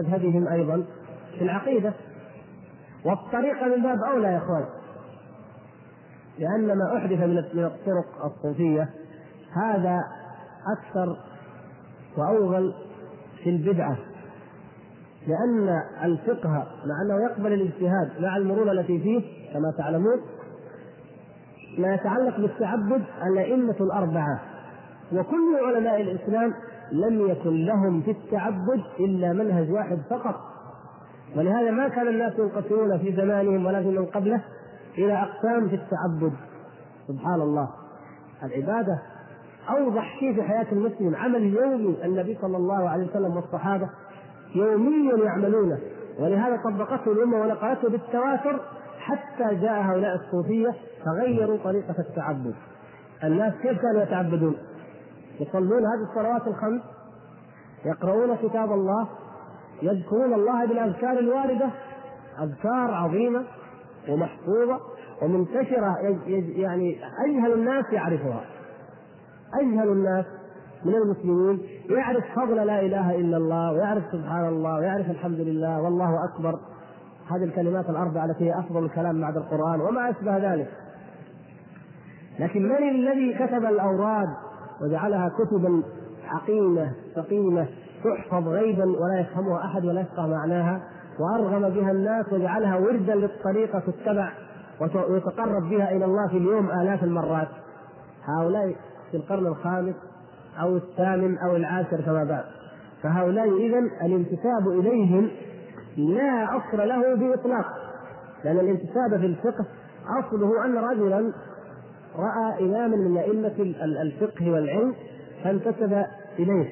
مذهبهم أيضا في العقيدة. والطريقة من باب أولى يا أخوان لأن ما أحدث من الطرق الصوفية هذا أكثر وأوغل في البدعة لأن الفقه مع أنه يقبل الاجتهاد مع المرونة التي فيه كما تعلمون ما يتعلق بالتعبد الأئمة الأربعة. وكل علماء الإسلام لم يكن لهم في التعبد إلا منهج واحد فقط. ولهذا ما كان الناس ينقسمون في زمانهم ولا في من قبله إلى أقسام في التعبد. سبحان الله. العبادة أوضح شيء في حياة المسلم. عمل يومي. النبي صلى الله عليه وسلم والصحابة يوميا يعملونه. ولهذا طبقته الأمة ونقلته بالتواتر حتى جاء هؤلاء الصوفية فغيروا طريقة التعبد. الناس كيف كانوا يتعبدون؟ يصلون هذه الصلوات الخمس يقرؤون كتاب الله يذكرون الله بالأذكار الواردة أذكار عظيمة ومحفوظة ومنتشرة يعني أجهل الناس يعرفها. أجهل الناس من المسلمين يعرف فضل لا إله إلا الله ويعرف سبحان الله ويعرف الحمد لله والله أكبر. هذه الكلمات الأربعة التي هي أفضل الكلام بعد القرآن وما أشبه ذلك. لكن من الذي كتب الأوراد؟ وجعلها كتبا عقيمة ثقيلة تحفظ غيبا ولا يفهمها أحد ولا يفقه معناها وأرغم بها الناس وجعلها وردا للطريقة تتبع ويتقرب بها إلى الله في اليوم آلاف المرات. هؤلاء في القرن الخامس أو الثامن أو العاشر كما بعد. فهؤلاء إذا الانتساب إليهم لا أصل له بإطلاق لأن الانتساب في الفقه أصله أن رجلا رأى إماما من أئمة الفقه والعلم فانتسب إليه.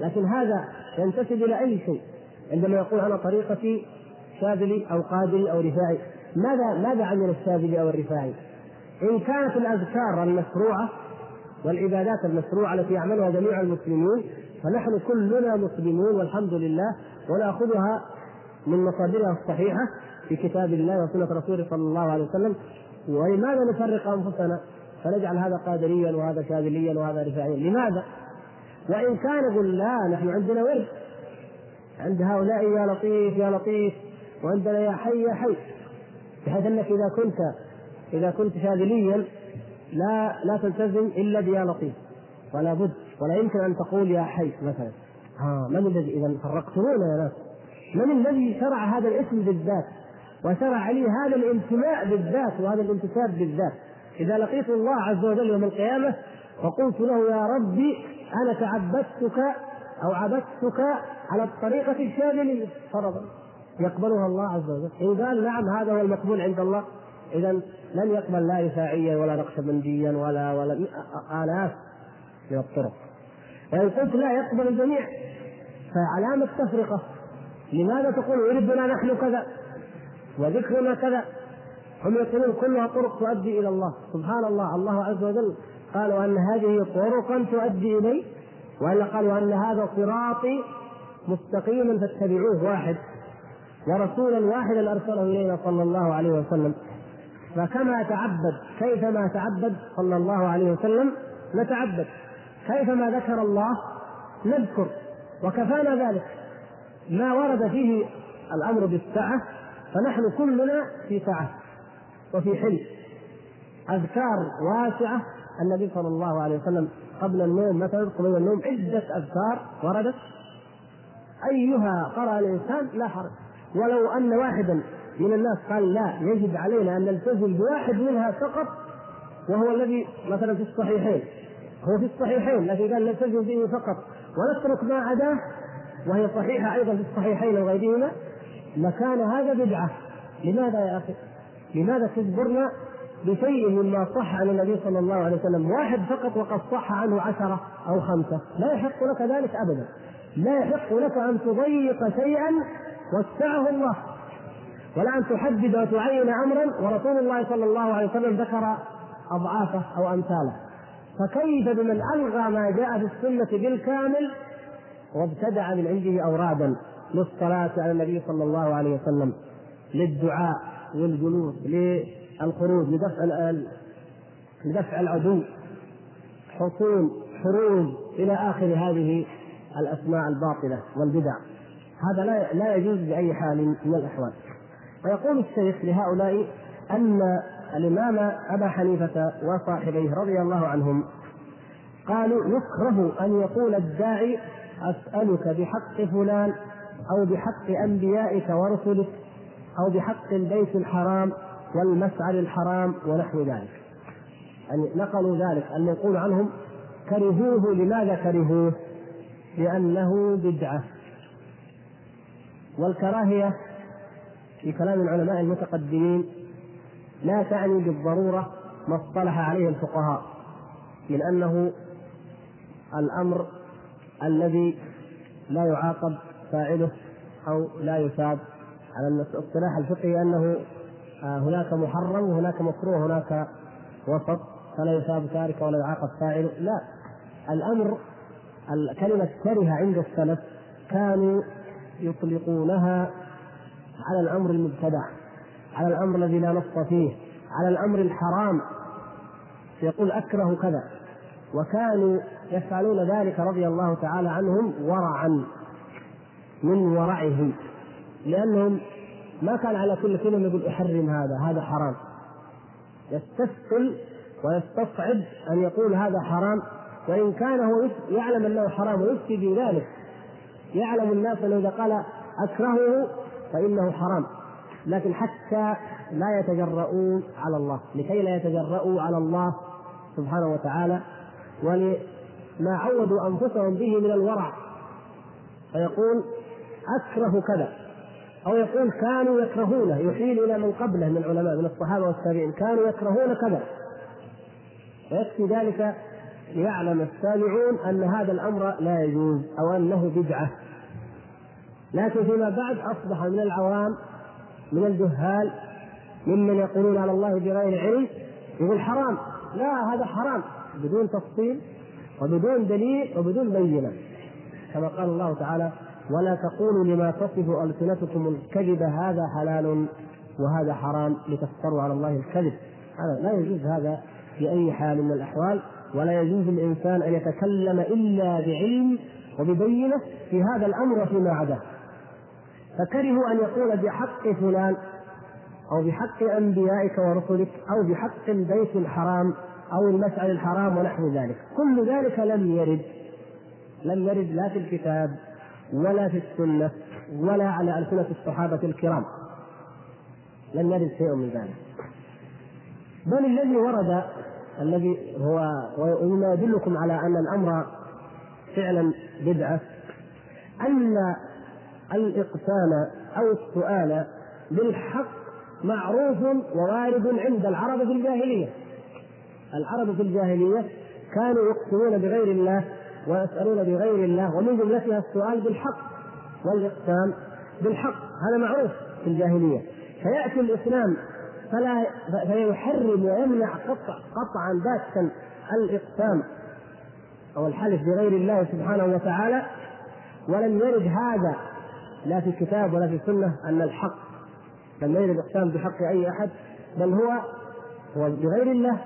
لكن هذا ينتسب إلى أي شيء؟ عندما يقول أنا طريقتي شاذلي أو قادري أو رفاعي. ماذا ماذا عمل الشاذلي أو الرفاعي؟ إن كانت الأذكار المشروعة والعبادات المشروعة التي يعملها جميع المسلمين فنحن كلنا مسلمون والحمد لله ونأخذها من مصادرها الصحيحة في كتاب الله وسنة رسوله صلى الله عليه وسلم ولماذا نفرق أنفسنا؟ فنجعل هذا قادريا وهذا شاذليا وهذا رفاعيا. لماذا؟ وإن كان يقول لا نحن عندنا ورد. عند هؤلاء يا لطيف يا لطيف. وعندنا يا حي يا حي. بحيث أنك إذا كنت إذا كنت شاذليا لا لا تلتزم إلا بيا لطيف. ولا بد ولا يمكن أن تقول يا حي مثلا. ها من الذي اذا فرقتمونا يا ناس؟ من الذي شرع هذا الاسم بالذات؟ وشرع لي هذا الانتماء بالذات وهذا الانتساب بالذات. إذا لقيت الله عز وجل يوم القيامة وقلت له يا ربي أنا تعبدتك أو عبدتك على الطريقة الشاذليه فرضا يقبلها الله عز وجل. ان قال نعم هذا هو المقبول عند الله. اذا لن يقبل لا رفاعيا ولا نقشبنديا ولا ولا آلاف من الطرق. وإن قلت لا يقبل الجميع فعلامة تفرقه لماذا تقول يردنا نحن كذا؟ وذكرنا كذا. هم يقولون كلها طرق تؤدي إلى الله. سبحان الله. الله عز وجل قال وأن هذه طرقا تؤدي إلي. وإلا قال وأن هذا صراطي مستقيما فاتبعوه واحد. ورسولا واحدا أرسله إلينا صلى الله عليه وسلم. فكما تعبد كيفما تعبد صلى الله عليه وسلم نتعبد. كيفما ذكر الله نذكر. وكفانا ذلك. ما ورد فيه الأمر بالسعه فنحن كلنا في سعة وفي حل أذكار واسعة النبي صلى الله عليه وسلم قبل النوم مثلا قبل النوم عدة أذكار وردت. أيها قرأ الإنسان لا حرج. ولو أن واحدا من الناس قال لا يجب علينا أن نلتزم بواحد منها فقط وهو الذي مثلا في الصحيحين. هو في الصحيحين لكن قال نلتزم به فقط. ونترك ما عداه وهي صحيحة أيضا في الصحيحين وغيرهما. لكان هذا بدعة. لماذا يا أخي؟ لماذا تجبرنا بشيء مما صح عن النبي صلى الله عليه وسلم؟ واحد فقط وقد صح عنه عشرة أو خمسة. لا يحق لك ذلك أبدا. لا يحق لك أن تضيق شيئا وسعه الله. ولا أن تحدد وتعين أمرا. ورسول الله صلى الله عليه وسلم ذكر أضعافه أو أمثاله. فكيف بمن ألغى ما جاء في السنة بالكامل وابتدع من عنده أورادا؟ للصلاة على النبي صلى الله عليه وسلم للدعاء والجلوس للخروج لدفع لدفع العدو حصول حروج إلى آخر هذه الأسماء الباطلة والبدع. هذا لا لا يجوز بأي حال من الأحوال. ويقول الشيخ لهؤلاء أن الإمام أبا حنيفة وصاحبيه رضي الله عنهم قالوا يكره أن يقول الداعي أسألك بحق فلان أو بحق أنبيائك ورسلك أو بحق البيت الحرام والمسعر الحرام ونحو ذلك يعني نقلوا ذلك أن يقول عنهم كرهوه لماذا كرهوه؟ لأنه بدعة والكراهية في كلام العلماء المتقدمين لا تعني بالضرورة ما اصطلح عليه الفقهاء من أنه الأمر الذي لا يعاقب فاعله أو لا يثاب على الاصطلاح الفقهي أنه آه، هناك محرم وهناك مكروه وهناك وسط فلا يثاب تارك ولا يعاقب فاعله لا الأمر كلمة كره عند السلف كانوا يطلقونها على الأمر المبتدع على الأمر الذي لا نص فيه على الأمر الحرام. يقول أكره كذا. وكانوا يفعلون ذلك رضي الله تعالى عنهم ورعا. من ورعهم لأنهم ما كان على كل كلمة يقول أحرم هذا هذا حرام. يستثقل ويستصعب أن يقول هذا حرام وإن كان هو يعلم أنه حرام ويفتي بذلك يعلم الناس أنه إذا قال أكرهه فإنه حرام. لكن حتى لا يتجرؤون على الله لكي لا يتجرؤوا على الله سبحانه وتعالى ولما عودوا أنفسهم به من الورع فيقول أكره كذا. أو يقول كانوا يكرهونه يحيل إلى من قبله من العلماء من الصحابة والتابعين. كانوا يكرهون كذا. ويكفي ذلك ليعلم السامعون أن هذا الأمر لا يجوز أو أنه بدعة. لكن فيما بعد أصبح من العوام من الجهال ممن يقولون على الله بغير علم يقول حرام. لا هذا حرام. بدون تفصيل وبدون دليل وبدون بينة. كما قال الله تعالى ولا تقولوا لما تصف ألسنتكم الكذب هذا حلال وهذا حرام لتفتروا على الله الكذب. هذا لا يجوز هذا في أي حال من الأحوال ولا يجوز للإنسان أن يتكلم إلا بعلم وببينة في هذا الأمر وفيما عداه. فكرهوا أن يقول بحق فلان أو بحق أنبيائك ورسلك أو بحق البيت الحرام أو المشعر الحرام ونحو ذلك. كل ذلك لم يرد لم يرد لا في الكتاب ولا في السنة ولا على ألسنة الصحابة الكرام. لم يرد شيء من ذلك. بل الذي ورد الذي هو ومما يدلكم على أن الأمر فعلا بدعة أن الإقسام أو السؤال بالحق معروف ووارد عند العرب في الجاهلية. العرب في الجاهلية كانوا يقسمون بغير الله ويسألون بغير الله ومن جملتها السؤال بالحق والإقسام بالحق. هذا معروف في الجاهلية. فيأتي الإسلام فلا فيحرم ويمنع قطع قطعا باتا الإقسام أو الحلف بغير الله سبحانه وتعالى. ولم يرد هذا لا في الكتاب ولا في السنة أن الحق لم يرد الإقسام بحق أي أحد بل هو هو بغير الله.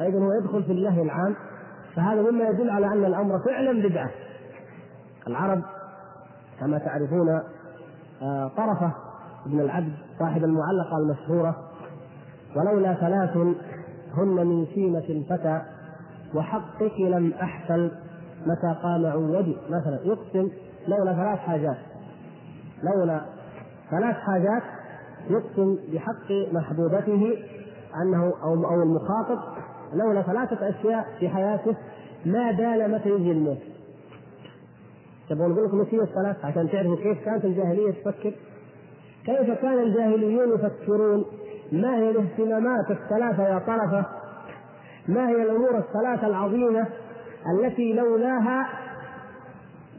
أيضا هو يدخل في الله العام. فهذا مما يدل على أن الأمر فعلا بدعة. العرب كما تعرفون آه، طرفة ابن العبد صاحب المعلقة المشهورة ولولا ثلاث هن من شيمة الفتى وحقك لم أحفل متى قام عودي مثلا يقسم لولا ثلاث حاجات. لولا ثلاث حاجات يقسم بحق محبوبته أنه أو أو المخاطب لولا ثلاثة أشياء في حياته ما بال متى يجي الموت. تبغون نقول لكم إيش هي الثلاث عشان تعرفوا كيف كانت الجاهلية تفكر؟ كيف كان الجاهليون يفكرون ما هي الاهتمامات الثلاثة يا طرفة ما هي الأمور الثلاثة العظيمة التي لولاها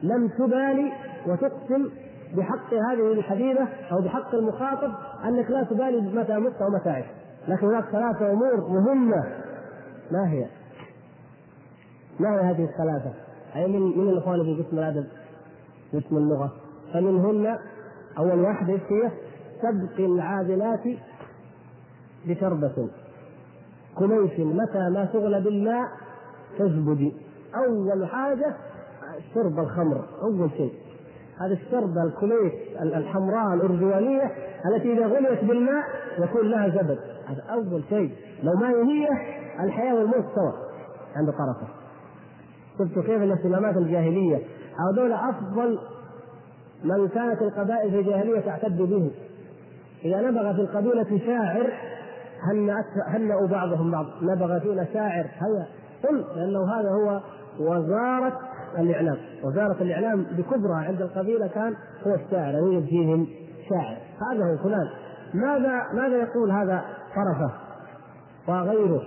لم تبالي وتقسم بحق هذه الحبيبة أو بحق المخاطب أنك لا تبالي متى مت أو متى عشت لكن هناك ثلاثة أمور مهمة ما هي؟ ما هي هذه الثلاثة؟ أي من من الإخوان في قسم الأدب؟ قسم اللغة. فمنهن أول واحدة هي؟ سبق العادلات بشربة. كميس متى ما تغلى بالماء تزبدي أول حاجة شرب الخمر أول شيء. هذه الشربة الكويت الحمراء الأرجوانية التي إذا غليت بالماء يكون لها زبد. هذا أول شيء. لو ما هي الحياة والموت سوا عند طرفه. شفتوا كيف الاهتمامات الجاهلية هذول أفضل من كانت القبائل في الجاهلية تعتد به. إذا نبغى في القبيلة شاعر هنأوا بعضهم بعض. نبغى فينا شاعر هيا. قل لأنه هذا هو وزارة الإعلام. وزارة الإعلام بكبرى عند القبيلة كان هو الشاعر يوجد فيهم شاعر. هذا هو فلان. ماذا ماذا يقول هذا طرفه وغيره؟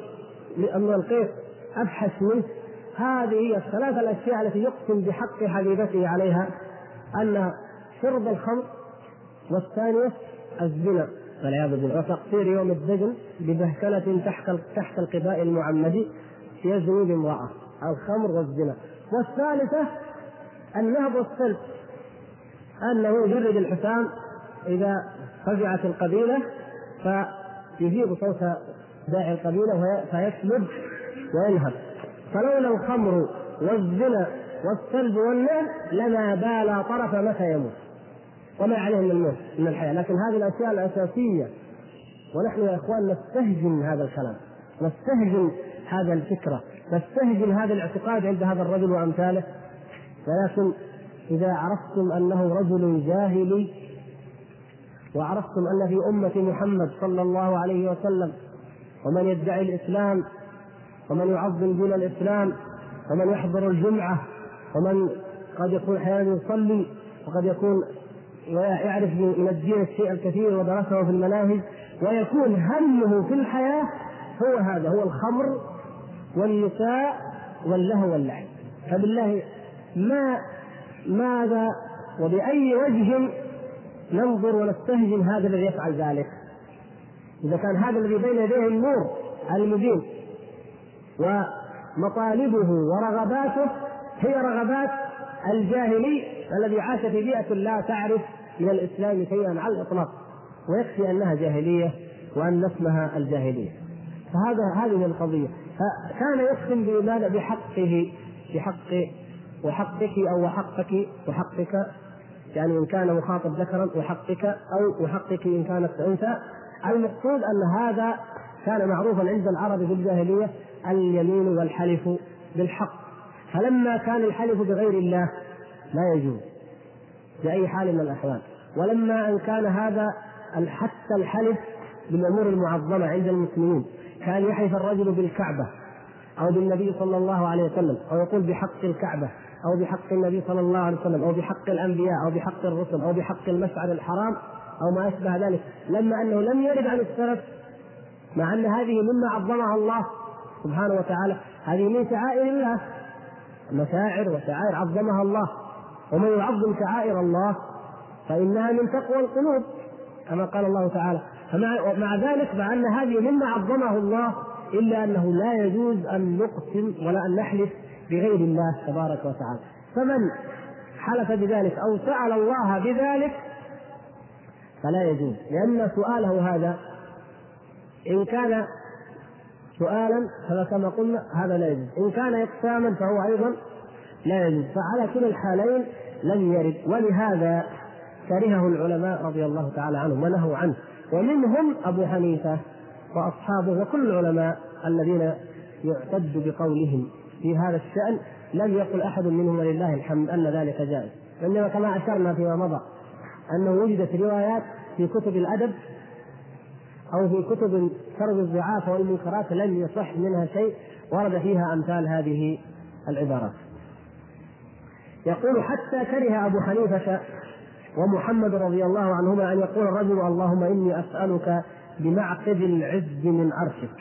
لأن القيس أبحث منه. هذه هي الثلاث الأشياء التي يقسم بحق حبيبته عليها. أن شرب الخمر والثانية الزنا والعياذ بالله. وتقصير يوم الدجن ببهكلة تحت تحت القباء المعمدي يزني بامرأة. الخمر والزنا. والثالثة النهب والسلب. أنه يجرد الحسام إذا فزعت القبيلة فيجيب صوت داعي القبيلة فيسلب وينهب. فلولا الخمر والزنا والسلب والنهب لما بال طرف متى يموت؟ وما عليه من الموت من الحياة. لكن هذه الأشياء الأساسية. ونحن يا إخوان نستهجن هذا الكلام. نستهجن هذا الفكرة نستهجن هذا الاعتقاد عند هذا الرجل وأمثاله. ولكن إذا عرفتم أنه رجل جاهلي وعرفتم أن في أمة محمد صلى الله عليه وسلم ومن يدعي الإسلام ومن يعظم دين الإسلام ومن يحضر الجمعة ومن قد يكون أحيانا يصلي وقد يكون ويعرف من الدين الشيء الكثير ودرسه في المناهج ويكون همه في الحياة هو هذا هو الخمر والنساء واللهو واللعب. فبالله ما ماذا وبأي وجه ننظر ونستهجن هذا الذي يفعل ذلك؟ إذا كان هذا الذي بين يديه النور المبين ومطالبه ورغباته هي رغبات الجاهلي الذي عاش في بيئة لا تعرف من الإسلام شيئا على الإطلاق ويكفي أنها جاهلية وأن اسمها الجاهلية. فهذا هذه القضية. فكان يقسم بماذا بحقه بحق وحقك أو وحقك وحقك يعني إن كان مخاطب ذكرا وحقك أو وحقك إن كانت أنثى. المقصود أن هذا كان معروفا عند العرب في الجاهلية اليمين والحلف بالحق. فلما كان الحلف بغير الله لا يجوز بأي حال من الأحوال. ولما أن كان هذا حتى الحلف بالأمور المعظمة عند المسلمين. كان يحلف الرجل بالكعبة أو بالنبي صلى الله عليه وسلم أو يقول بحق الكعبة أو بحق النبي صلى الله عليه وسلم أو بحق الأنبياء أو بحق الرسل أو بحق المشعر الحرام أو ما أشبه ذلك لما أنه لم يرد عن السلف مع أن هذه مما عظمها الله سبحانه وتعالى هذه من شعائر الله مشاعر وشعائر عظمها الله ومن يعظم شعائر الله فإنها من تقوى القلوب كما قال الله تعالى. فمع مع ذلك مع أن هذه مما عظمه الله إلا أنه لا يجوز أن نقسم ولا أن نحلف بغير الله تبارك وتعالى. فمن حلف بذلك أو سأل الله بذلك فلا يجوز. لأن سؤاله هذا إن كان سؤالا فكما قلنا هذا لا يجوز. إن كان إقساما فهو أيضا لا يجوز. فعلى كل الحالين لم يرد. ولهذا كرهه العلماء رضي الله تعالى عنهم ونهوا عنه. ومنهم أبو حنيفة وأصحابه وكل العلماء الذين يعتد بقولهم في هذا الشأن. لم يقل أحد منهم ولله الحمد أن ذلك جائز. إنما كما أشرنا فيما مضى. أنه وجدت روايات في كتب الأدب أو في كتب شرب الضعاف والمنكرات لم يصح منها شيء ورد فيها أمثال هذه العبارات. يقول حتى كره أبو حنيفة ومحمد رضي الله عنهما أن يقول الرجل اللهم إني أسألك بمعقد العز من عرشك.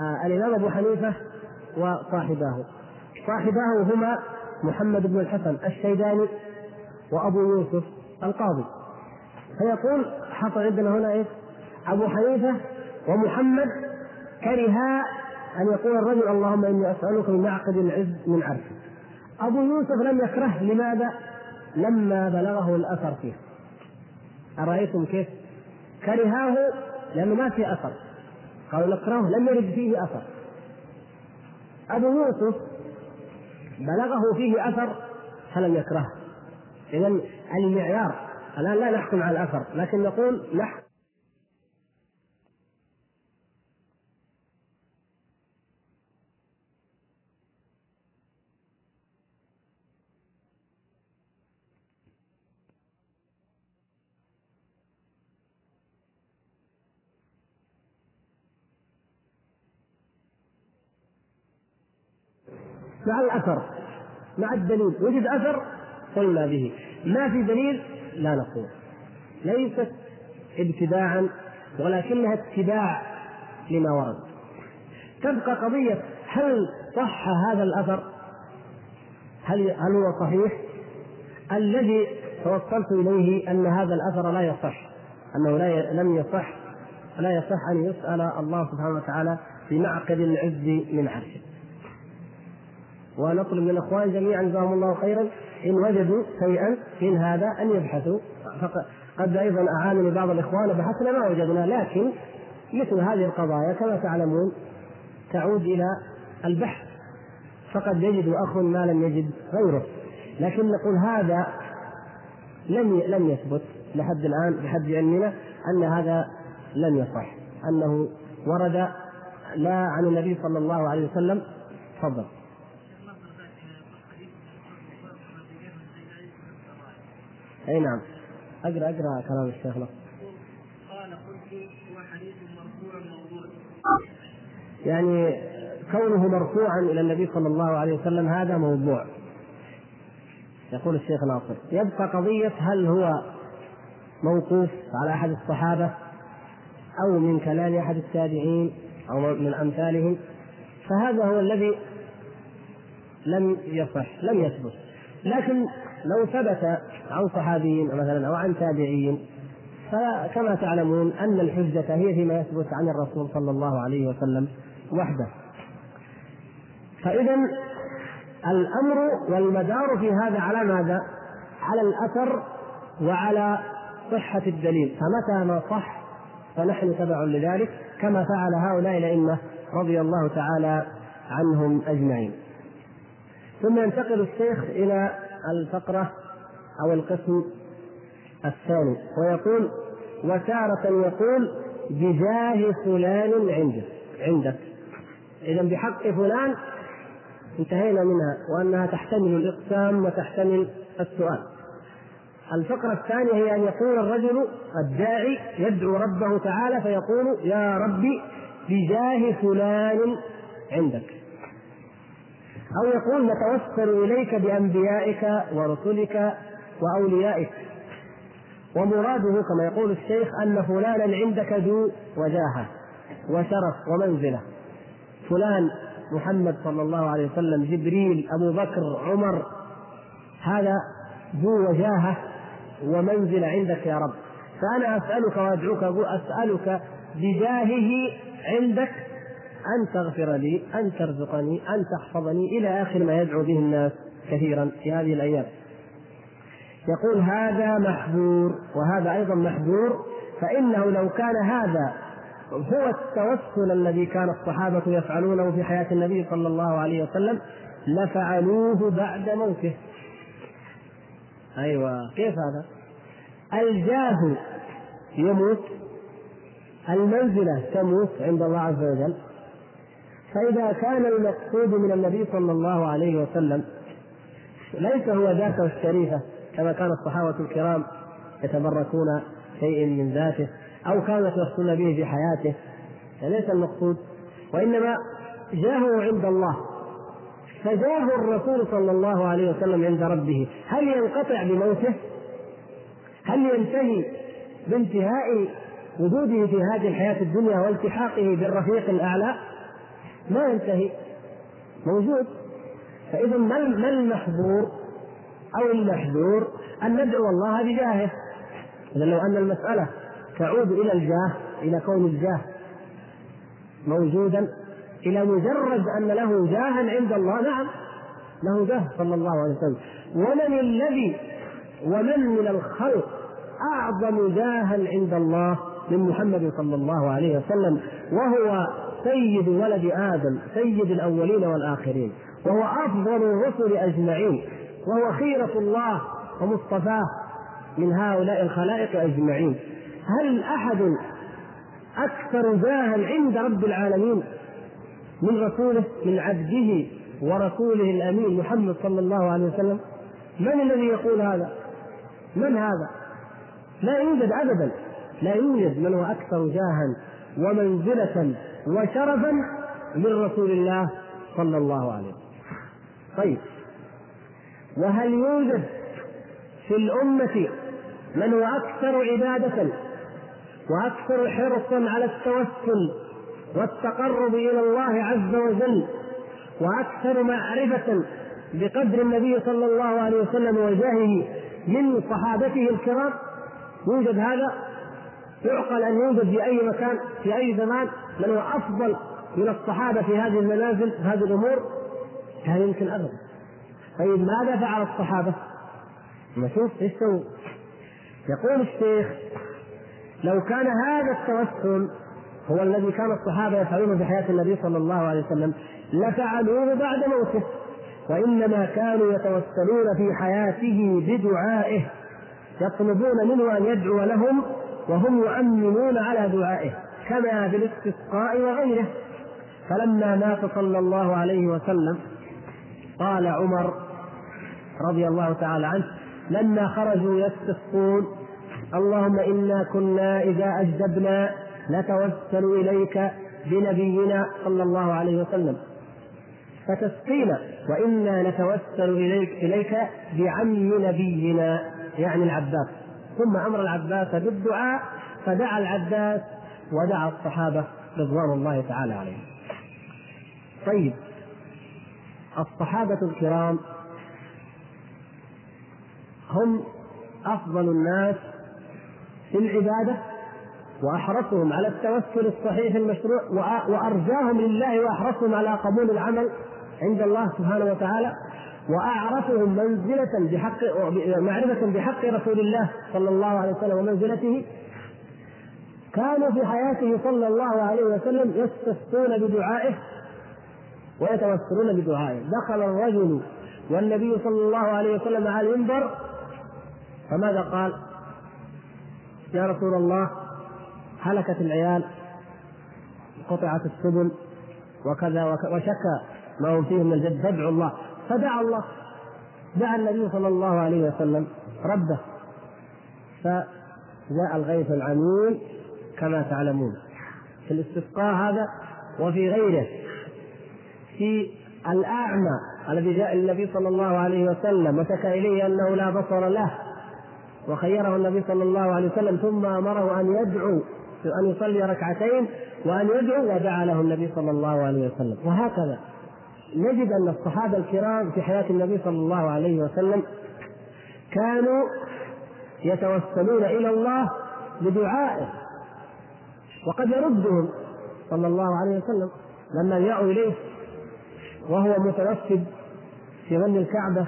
آه الإمام أبو حنيفة وصاحباه. صاحباه هما محمد بن الحسن الشيباني وأبو يوسف القاضي. فيقول حصل عندنا هنا إيه؟ أبو حنيفة ومحمد كرها أن يقول الرجل اللهم إني أسألك بمعقد العز من عرشك أبو يوسف لم يكره لماذا؟ لما بلغه الأثر فيه. أرأيتم كيف؟ كرهاه لأنه ما في أثر. قالوا نكرهه لم يرد فيه أثر. أبو يوسف بلغه فيه أثر فلم يكرهه. إذا المعيار الآن لا نحكم على الأثر لكن نقول نحكم. مع الأثر مع الدليل وجد أثر؟ قلنا به. ما في دليل؟ لا نقول. ليست ابتداعا ولكنها اتباع لما ورد. تبقى قضية هل صح هذا الأثر؟ هل هل هو صحيح؟ الذي توصلت إليه أن هذا الأثر لا يصح أنه لا لم يصح لا يصح أن يسأل الله سبحانه وتعالى في معقد العز من عرشه. ونطلب من الإخوان جميعا جزاهم الله خيرا. إن وجدوا شيئا من هذا أن يبحثوا. قد أيضا أعانني بعض الإخوان بحثنا ما وجدنا لكن مثل هذه القضايا كما تعلمون تعود إلى البحث. فقد يجد أخ ما لم يجد غيره. لكن نقول هذا لم لم يثبت لحد الآن بحد علمنا أن هذا لم يصح. أنه ورد لا عن النبي صلى الله عليه وسلم. تفضل. أي نعم. اقرا أقرأ كلام الشيخ له قال قلت هو حديث مرفوع موضوع. يعني كونه مرفوعا إلى النبي صلى الله عليه وسلم هذا موضوع. يقول الشيخ ناصر. يبقى قضية هل هو موقوف على أحد الصحابة أو من كلام أحد التابعين أو من أمثالهم؟ فهذا هو الذي لم يصح لم يثبت. لكن لو ثبت عن صحابي مثلا أو عن تابعي فكما تعلمون أن الحجة هي فيما يثبت عن الرسول صلى الله عليه وسلم وحده. فاذا الأمر والمدار في هذا على ماذا؟ على الأثر وعلى صحة الدليل، فمتى ما صح فنحن تبع لذلك كما فعل هؤلاء الأئمة رضي الله تعالى عنهم أجمعين. ثم ينتقل الشيخ إلى الفقرة أو القسم الثاني ويقول وتارة يقول بجاه فلان عندك عندك. إذا بحق فلان انتهينا منها وأنها تحتمل الإقسام وتحتمل السؤال. الفقرة الثانية هي أن يقول الرجل الداعي يدعو ربه تعالى فيقول يا ربي بجاه فلان عندك. أو يقول نتوسل إليك بأنبيائك ورسلك وأوليائك. ومراده كما يقول الشيخ أن فلانا عندك ذو وجاهة وشرف ومنزلة. فلان محمد صلى الله عليه وسلم جبريل أبو بكر عمر هذا ذو وجاهة ومنزلة عندك يا رب. فأنا أسألك وأدعوك أسألك بجاهه عندك أن تغفر لي أن ترزقني أن تحفظني إلى آخر ما يدعو به الناس كثيرا في هذه الأيام. يقول هذا محذور وهذا أيضا محذور فإنه لو كان هذا هو التوسل الذي كان الصحابة يفعلونه في حياة النبي صلى الله عليه وسلم لفعلوه بعد موته. أيوة كيف هذا؟ الجاه يموت المنزلة تموت عند الله عز وجل. فإذا كان المقصود من النبي صلى الله عليه وسلم ليس هو ذاته الشريفة كما كان الصحابة الكرام يتبركون شيء من ذاته أو كانوا يتوسلون به في حياته فليس المقصود وإنما جاهه عند الله فجاه الرسول صلى الله عليه وسلم عند ربه هل ينقطع بموته؟ هل ينتهي بانتهاء وجوده في هذه الحياة الدنيا والتحاقه بالرفيق الأعلى؟ ما ينتهي. موجود. فإذا ما المحظور أو المحذور أن ندعو الله بجاهه. إذا لو أن المسألة تعود إلى الجاه إلى كون الجاه موجودا إلى مجرد أن له جاها عند الله. نعم له جاه صلى الله عليه وسلم. ومن الذي ومن من الخلق أعظم جاها عند الله من محمد صلى الله عليه وسلم وهو سيد ولد آدم سيد الأولين والآخرين وهو أفضل الرسل أجمعين وهو خيرة الله ومصطفاه من هؤلاء الخلائق أجمعين هل أحد أكثر جاها عند رب العالمين من رسوله من عبده ورسوله الأمين محمد صلى الله عليه وسلم من الذي يقول هذا؟ من هذا؟ لا يوجد ابدا لا يوجد من هو أكثر جاها ومنزلة وشرفا من رسول الله صلى الله عليه وسلم. طيب وهل يوجد في الأمة من هو أكثر عبادة وأكثر حرصا على التوسل والتقرب إلى الله عز وجل وأكثر معرفة بقدر النبي صلى الله عليه وسلم وجاهه من صحابته الكرام يوجد هذا يعقل أن يوجد في أي مكان في أي زمان من هو أفضل من الصحابة في هذه المنازل في هذه الأمور؟ لا يمكن أبدا. طيب ماذا فعل الصحابة؟ نشوف إيش سووا. يقول الشيخ لو كان هذا التوسل هو الذي كان الصحابة يفعلونه في حياة النبي صلى الله عليه وسلم لفعلوه بعد موته. وإنما كانوا يتوسلون في حياته بدعائه يطلبون منه أن يدعو لهم وهم يؤمنون على دعائه كما بالاستسقاء وغيره. فلما مات صلى الله عليه وسلم قال عمر رضي الله تعالى عنه لما خرجوا يستسقون اللهم إنا كنا إذا أجدبنا نتوسل إليك بنبينا صلى الله عليه وسلم. فتسقينا وإنا نتوسل إليك إليك بعم نبينا يعني العباس. ثم أمر العباس بالدعاء فدعا العباس ودعا الصحابة رضوان الله تعالى عليهم. طيب الصحابة الكرام هم أفضل الناس في العبادة وأحرصهم على التوسل الصحيح المشروع وأرجاهم لله وأحرصهم على قبول العمل عند الله سبحانه وتعالى وأعرفهم منزلة بحق معرفة بحق رسول الله صلى الله عليه وسلم ومنزلته. كانوا في حياته صلى الله عليه وسلم يستسقون بدعائه ويتوسلون بدعائه. دخل الرجل والنبي صلى الله عليه وسلم على المنبر فماذا قال؟ يا رسول الله هلكت العيال قطعت السبل وكذا وشكى ما هو فيه من الجد. فادعوا الله. فدعا الله. دعا النبي صلى الله عليه وسلم ربه. فجاء الغيث العميم كما تعلمون. في الاستسقاء هذا وفي غيره. في الأعمى الذي جاء النبي صلى الله عليه وسلم وشكى إليه أنه لا بصر له. وخيره النبي صلى الله عليه وسلم ثم أمره أن يدعو أن يصلي ركعتين وأن يدعو ودعا له النبي صلى الله عليه وسلم. وهكذا. نجد أن الصحابة الكرام في حياة النبي صلى الله عليه وسلم كانوا يتوسلون إلى الله بدعائه وقد يردهم صلى الله عليه وسلم لما جاءوا إليه وهو متوسد في ظل الكعبة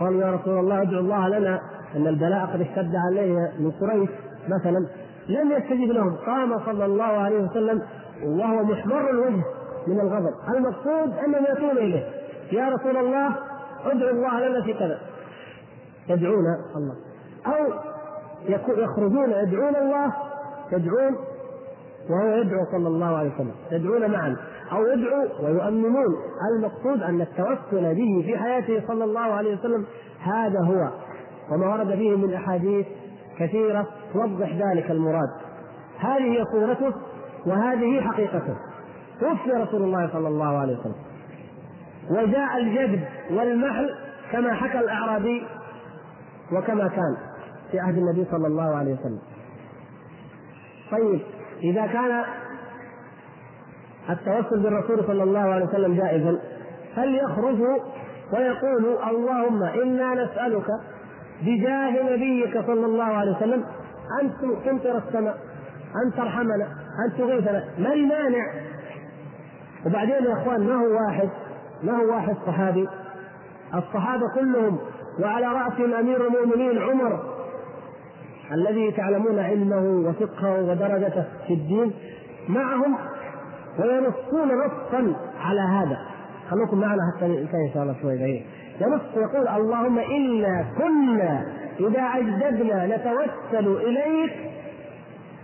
قالوا يا رسول الله ادعو الله لنا أن البلاء قد اشتد عليه من قريش مثلا. لم يستجب لهم. قام صلى الله عليه وسلم وهو محمر الوجه. من الغضب. المقصود انهم ياتون إليه. يا رسول الله ادعو الله لنا في كذا. يدعون الله. أو يخرجون يدعون الله يدعون وهو يدعو صلى الله عليه وسلم. يدعون معا. أو يدعو ويؤمنون. المقصود أن التوسل به في حياته صلى الله عليه وسلم هذا هو. وما ورد فيه من أحاديث كثيرة توضح ذلك المراد. هذه هي صورته وهذه حقيقته. توفي رسول الله صلى الله عليه وسلم. وجاء الجذب والمحل كما حكى الأعرابي وكما كان في عهد النبي صلى الله عليه وسلم. طيب إذا كان التوسل بالرسول صلى الله عليه وسلم جائزا فليخرجوا ويقولوا اللهم إنا نسألك بجاه نبيك صلى الله عليه وسلم أن تمطر السماء أن ترحمنا أن تغيثنا؟ ما المانع؟ وبعدين يا إخوان ما هو واحد؟ ما هو واحد صحابي؟ الصحابة كلهم وعلى رأسهم أمير المؤمنين عمر الذي تعلمون علمه وفقهه ودرجته في الدين. معهم وينصون نصا على هذا. خلوكم معنا حتى إن شاء الله شوي بعيد. ينص يقول اللهم إنا كنا إذا أجددنا نتوسل إليك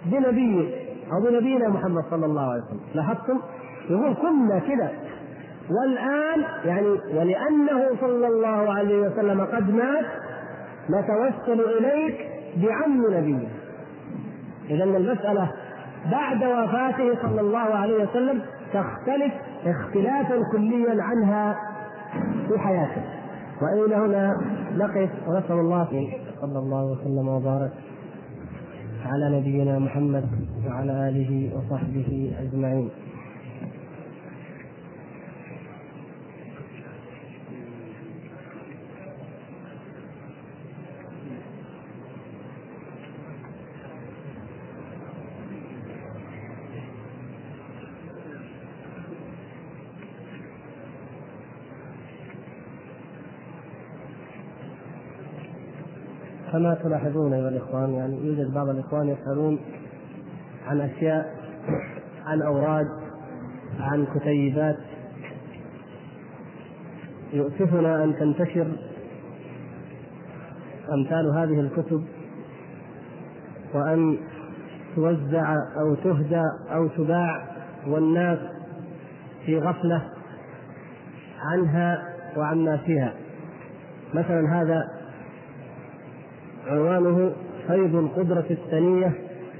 بنبيك أو بنبينا محمد صلى الله عليه وسلم. لاحظتم؟ يقول كنا كذا والآن يعني ولأنه صلى الله عليه وسلم قد مات نتوسل إليك بعم نبينا إذا المسألة بعد وفاته صلى الله عليه وسلم تختلف اختلافا كليا عنها في حياته. وإلى هنا نقف؟ ونسأل الله صلى الله وسلم وبارك على نبينا محمد وعلى آله وصحبه أجمعين. كما تلاحظون ايها الإخوان يعني يوجد بعض الإخوان يسألون عن أشياء عن أوراد عن كتيبات يؤسفنا أن تنتشر أمثال هذه الكتب وأن توزع أو تهدى أو تباع والناس في غفلة عنها وعما فيها. مثلا هذا عنوانه فيض القدرة الثانية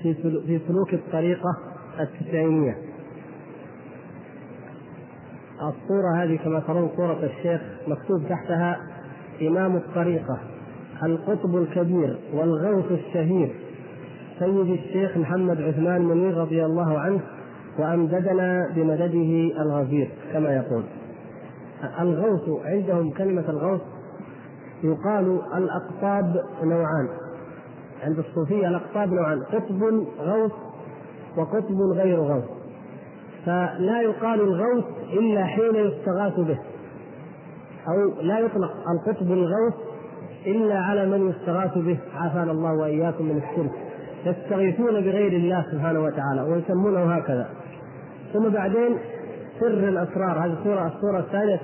في سلوك الطريقة التسعينية. الصورة هذه كما ترون صورة الشيخ مكتوب تحتها إمام الطريقة القطب الكبير والغوث الشهير سيد الشيخ محمد عثمان منير رضي الله عنه وأمددنا بمدده الغزير كما يقول. الغوث عندهم كلمة الغوث يقال الأقطاب نوعان. عند الصوفية الأقطاب نوعان قطب غوث وقطب غير غوث. فلا يقال الغوث إلا حين يستغاث به أو لا يطلق القطب الغوث إلا على من يستغاث به. عافانا الله وإياكم من الشرك. يستغيثون بغير الله سبحانه وتعالى ويسمونه هكذا. ثم بعدين سر الأسرار. هذه الصورة الصورة الثانية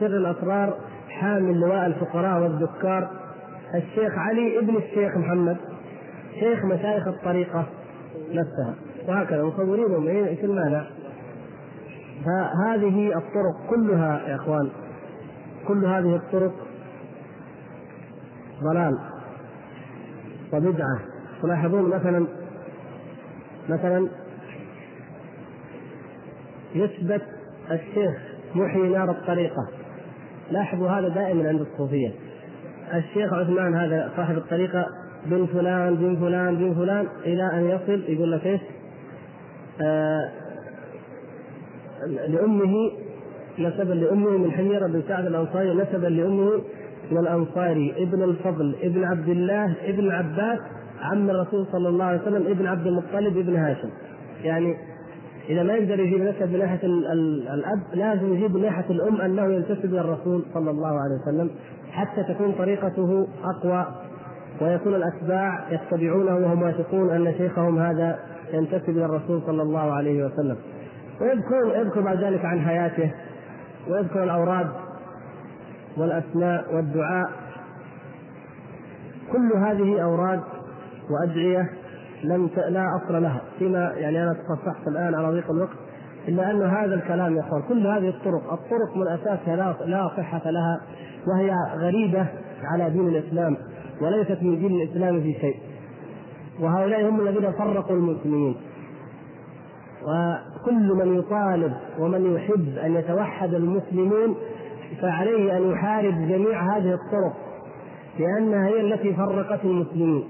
سر الأسرار حامل لواء الفقراء والذكار الشيخ علي ابن الشيخ محمد شيخ مشايخ الطريقة نفسها. وهكذا مصورينهم. إيش المانع؟ فهذه الطرق كلها يا إخوان كل هذه الطرق ضلال وبدعة. تلاحظون مثلا مثلا يثبت الشيخ محيي نار الطريقة. لاحظوا هذا دائما عند الصوفية الشيخ عثمان هذا صاحب الطريقة بن فلان بن فلان بن فلان إلى أن يصل يقول لك إيش؟ آه لأمه نسبا لأمه من حميره بن سعد الأنصاري نسبا لأمه من الأنصاري ابن الفضل ابن عبد الله ابن عباس عم الرسول صلى الله عليه وسلم ابن عبد المطلب ابن هاشم يعني إذا ما يقدر يجيب نسب من ناحيه الأب لازم يجيب من ناحيه الأم أنه ينتسب إلى الرسول صلى الله عليه وسلم حتى تكون طريقته أقوى. ويكون الأتباع يتبعونه وهم واثقون أن شيخهم هذا ينتسب إلى الرسول صلى الله عليه وسلم. ويذكر يذكر بعد ذلك عن حياته ويذكر الأوراد والأسماء والدعاء. كل هذه أوراد وأدعية لم ت... لا أصل لها. فيما يعني أنا تصفحت الآن على ضيق الوقت إلا أن هذا الكلام يا أخوان كل هذه الطرق الطرق من أساسها لا لا صحة لها وهي غريبة على دين الإسلام وليست من دين الإسلام في شيء. وهؤلاء هم الذين فرقوا المسلمين. وكل من يطالب ومن يحب أن يتوحد المسلمون فعليه أن يحارب جميع هذه الطرق لأنها هي التي فرقت المسلمين.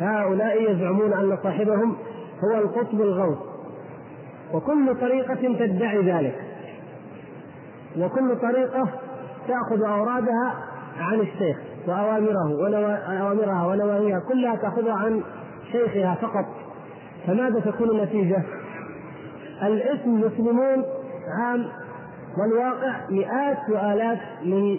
هؤلاء يزعمون أن صاحبهم هو القطب الغوث وكل طريقة تدعي ذلك. وكل طريقة تأخذ أورادها عن الشيخ وأوامره وأوامرها ونواهيها كلها تأخذها عن شيخها فقط. فماذا تكون النتيجة؟ الاسم مسلمون عام والواقع مئات وآلاف من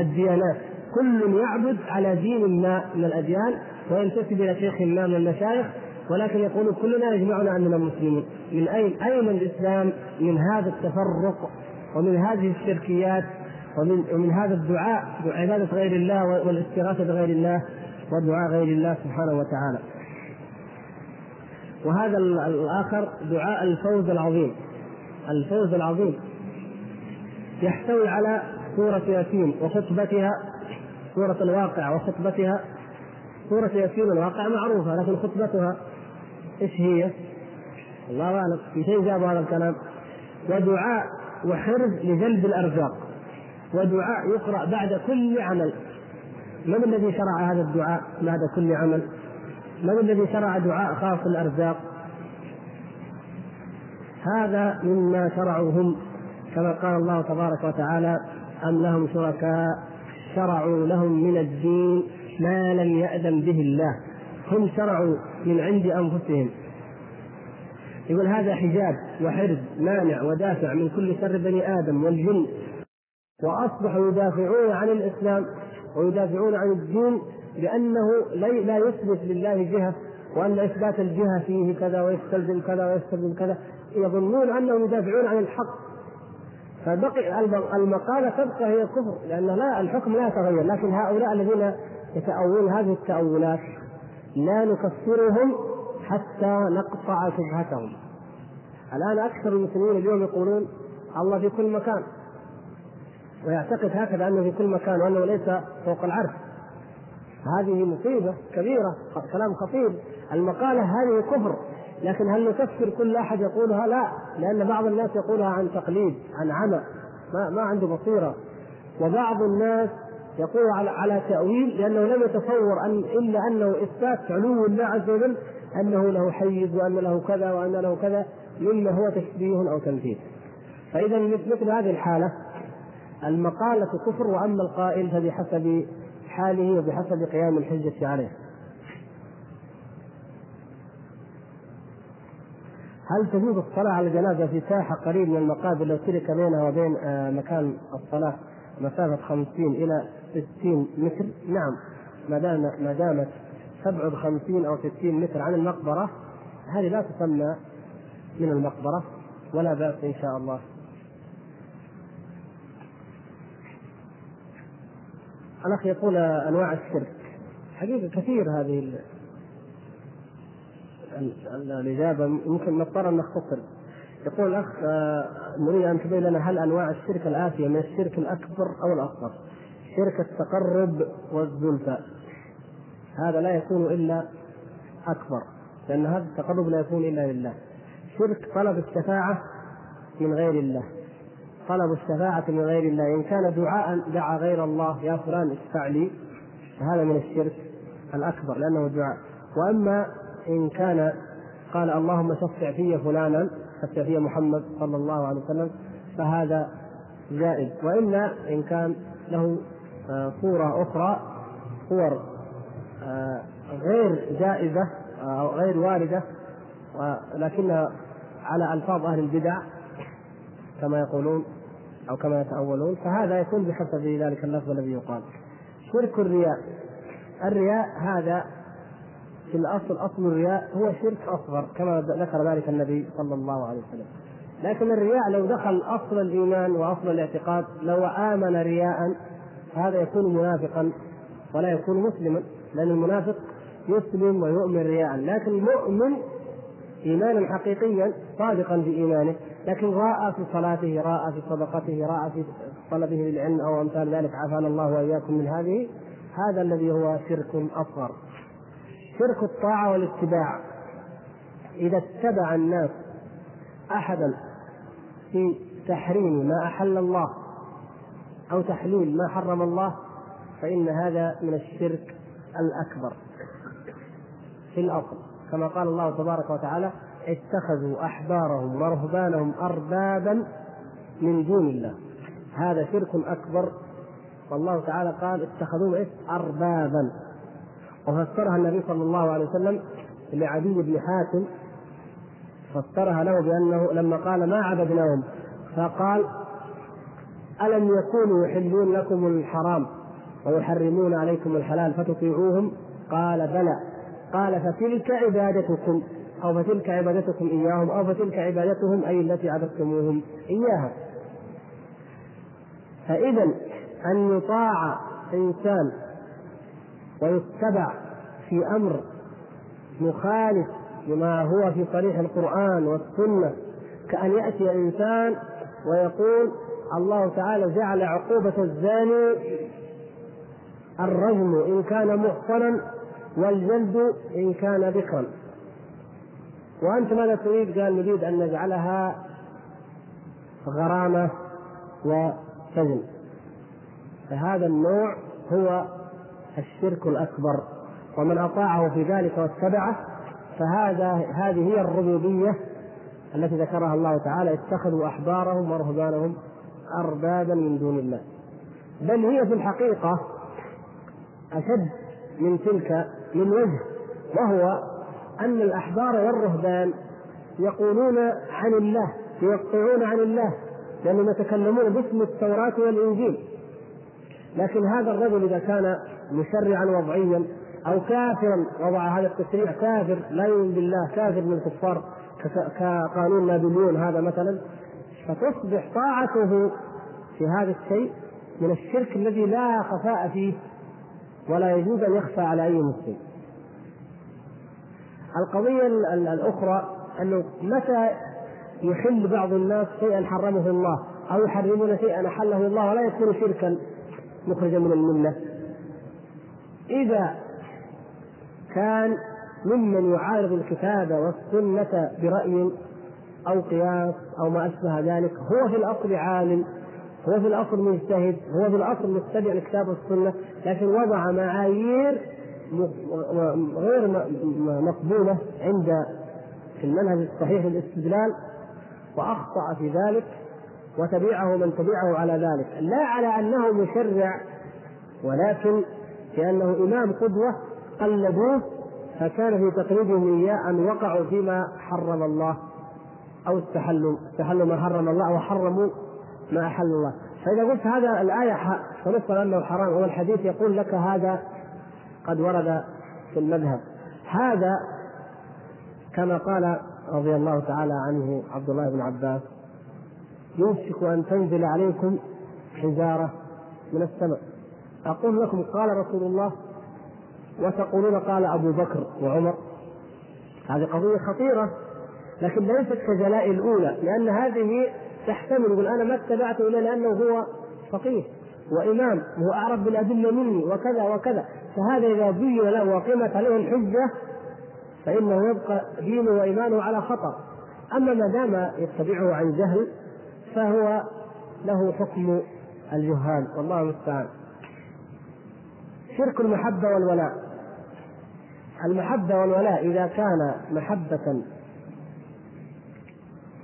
الديانات. كل يعبد على دين ما من الأديان وينتسب إلى شيخ ما من المشايخ ولكن يقول كلنا يجمعنا أننا مسلمون من اين اين الإسلام؟ من هذا التفرق ومن هذه الشركيات ومن ومن هذا الدعاء عبادة غير الله والاستغاثة بغير الله ودعاء غير الله سبحانه وتعالى. وهذا الآخر دعاء الفوز العظيم. الفوز العظيم. يحتوي على سورة ياسين وخطبتها سورة الواقع وخطبتها سورة ياسين الواقع معروفة لكن خطبتها إيش هي؟ الله أعلم في شيء جاب هذا الكلام ودعاء وحرز لجلب الأرزاق ودعاء يقرأ بعد كل عمل من الذي شرع هذا الدعاء بعد كل عمل؟ من الذي شرع دعاء خاص الأرزاق؟ هذا مما شرعوا هم كما قال الله تبارك وتعالى أم لهم شركاء شرعوا لهم من الدين ما لم يأذن به الله. هم شرعوا من عند أنفسهم. يقول هذا حجاب وحرز مانع ودافع من كل شر بني آدم والجن. وأصبحوا يدافعون عن الإسلام ويدافعون عن الدين لأنه لا يثبت لله جهة وأن إثبات الجهة فيه كذا ويستلزم كذا ويستلزم كذا. يظنون أنهم يدافعون عن الحق. فبقي المقالة تبقى هي كفر لأن لا الحكم لا يتغير. لكن هؤلاء الذين يتأولون هذه التأولات لا نكفرهم حتى نقطع شبهتهم الآن أكثر المسلمين اليوم يقولون الله في كل مكان ويعتقد هكذا أنه في كل مكان وأنه ليس فوق العرش هذه مصيبة كبيرة كلام خطير المقالة هذه كفر لكن هل نكفر كل أحد يقولها؟ لا، لأن بعض الناس يقولها عن تقليد، عن عمى، ما ما عنده بصيرة. وبعض الناس يقول على على تأويل لأنه لم يتصور أن إلا أنه إثبات علو الله عز وجل أنه له حيز وأن له كذا وأن له كذا مما هو تشبيه أو تمثيل. فإذا مثل هذه الحالة المقالة كفر وأما القائل فبحسب حاله وبحسب قيام الحجة عليه. هل تجوز الصلاة على الجنازة في ساحة قريب من المقابر لو ترك بينها وبين آه، مكان الصلاة مسافة 50 إلى 60 متر؟ نعم. ما دام ما دامت تبعد 50 أو 60 متر عن المقبرة هذه لا تسمى من المقبرة ولا بأس إن شاء الله. الأخ يقول أنواع الشرك. حقيقة كثير هذه الإجابة. يمكن نضطر أن نختصر. يقول الأخ آه، نريد أن تبين لنا هل أنواع الشرك الآتية من الشرك الأكبر أو الأصغر. شرك التقرب والزلفى. هذا لا يكون إلا أكبر لأن هذا التقرب لا يكون إلا لله. شرك طلب الشفاعة من غير الله. طلب الشفاعة من غير الله. إن كان دعاء دعا غير الله يا فلان اشفع لي فهذا من الشرك الأكبر لأنه دعاء. وأما إن كان قال اللهم شفع في فلانا شفع في محمد صلى الله عليه وسلم فهذا جائز. وإلا إن كان له صورة أخرى صور آه، غير جائزة آه، أو غير واردة ولكنها على ألفاظ أهل البدع كما يقولون أو كما يتأولون فهذا يكون بحسب ذلك اللفظ الذي يقال. شرك الرياء. الرياء هذا في الأصل أصل الرياء هو شرك أصغر كما ذكر ذلك النبي صلى الله عليه وسلم. لكن الرياء لو دخل أصل الإيمان وأصل الاعتقاد لو آمن رياء هذا يكون منافقا ولا يكون مسلما لأن المنافق يسلم ويؤمن رياء. لكن المؤمن ايمانا حقيقيا صادقا في إيمانه لكن راى في صلاته راى في صدقته راى في طلبه للعلم أو أمثال ذلك عافانا الله وإياكم من هذه. هذا الذي هو شرك أصغر. شرك الطاعة والاتباع. إذا اتبع الناس أحدا في تحريم ما أحل الله أو تحليل ما حرم الله فإن هذا من الشرك الأكبر في الأصل كما قال الله تبارك وتعالى اتخذوا أحبارهم ورهبانهم أربابا من دون الله. هذا شرك أكبر. والله تعالى قال اتخذوه أربابا. وفسرها النبي صلى الله عليه وسلم لعدي بن حاتم فسرها له بأنه لما قال ما عبدناهم؟ فقال ألم يكونوا يحلون لكم الحرام ويحرمون عليكم الحلال فتطيعوهم؟ قال بلى. قال فتلك عبادتكم أو فتلك عبادتكم إياهم أو فتلك عبادتهم أي التي عبدتموهم إياها. فإذا أن يطاع إنسان ويتبع في أمر مخالف لما هو في صريح القرآن والسنة كأن يأتي إنسان ويقول الله تعالى جعل عقوبة الزاني الرجم إن كان محصنا والجلد إن كان بكرا وأنت ماذا تريد؟ قال نريد أن نجعلها غرامة وسجن. فهذا النوع هو الشرك الأكبر. ومن أطاعه في ذلك واتبعه فهذا هذه هي الربوبية التي ذكرها الله تعالى. اتخذوا أحبارهم ورهبانهم أربابا من دون الله. بل هي في الحقيقة أشد من تلك من وجه وهو أن الأحبار والرهبان يقولون عن الله يوقعون عن الله لأنهم يتكلمون باسم التوراة والإنجيل. لكن هذا الرجل إذا كان مشرعا وضعيا أو كافرا وضع هذا التشريع كافر لا يؤمن بالله كافر من الكفار كقانون نابليون هذا مثلا فتصبح طاعته في هذا الشيء من الشرك الذي لا خفاء فيه ولا يجوز أن يخفى على أي مسلم. القضية الأخرى أنه متى يحل بعض الناس شيئا حرمه الله أو يحرمون شيئا أحله الله ولا يكون شركا مخرجا من الملة. إذا كان ممن يعارض الكتاب والسنة برأي أو قياس أو ما أشبه ذلك هو في الأصل عالم هو في الأصل مجتهد هو في الأصل متبع الكتاب والسنة لكن وضع معايير غير مقبولة عند في المنهج الصحيح للاستدلال وأخطأ في ذلك وتبعه من تبعه على ذلك. لا على أنه مشرع ولكن لأنه إمام قدوة قلدوه فكان في تقليدهم اياه ان وقعوا فيما حرم الله. أو استحلوا استحلوا ما حرم الله وحرموا ما أحل الله. فإذا قلت هذا الآية فنفرض أنه حرام والحديث يقول لك هذا قد ورد في المذهب. هذا كما قال رضي الله تعالى عنه عبد الله بن عباس يوشك أن تنزل عليكم حجارة من السماء. أقول لكم قال رسول الله وتقولون قال أبو بكر وعمر. هذه قضية خطيرة. لكن ليست كجلاء الأولى لأن هذه تحتمل. يقول أنا ما اتبعته الا لأنه هو فقيه وإمام وهو أعرف بالأدلة مني وكذا وكذا. فهذا إذا بين له وقيمت عليه الحجة فإنه يبقى دينه وإيمانه على خطأ. أما ما دام يتبعه عن جهل فهو له حكم الجهال والله المستعان. شرك المحبة والولاء. المحبة والولاء إذا كان محبة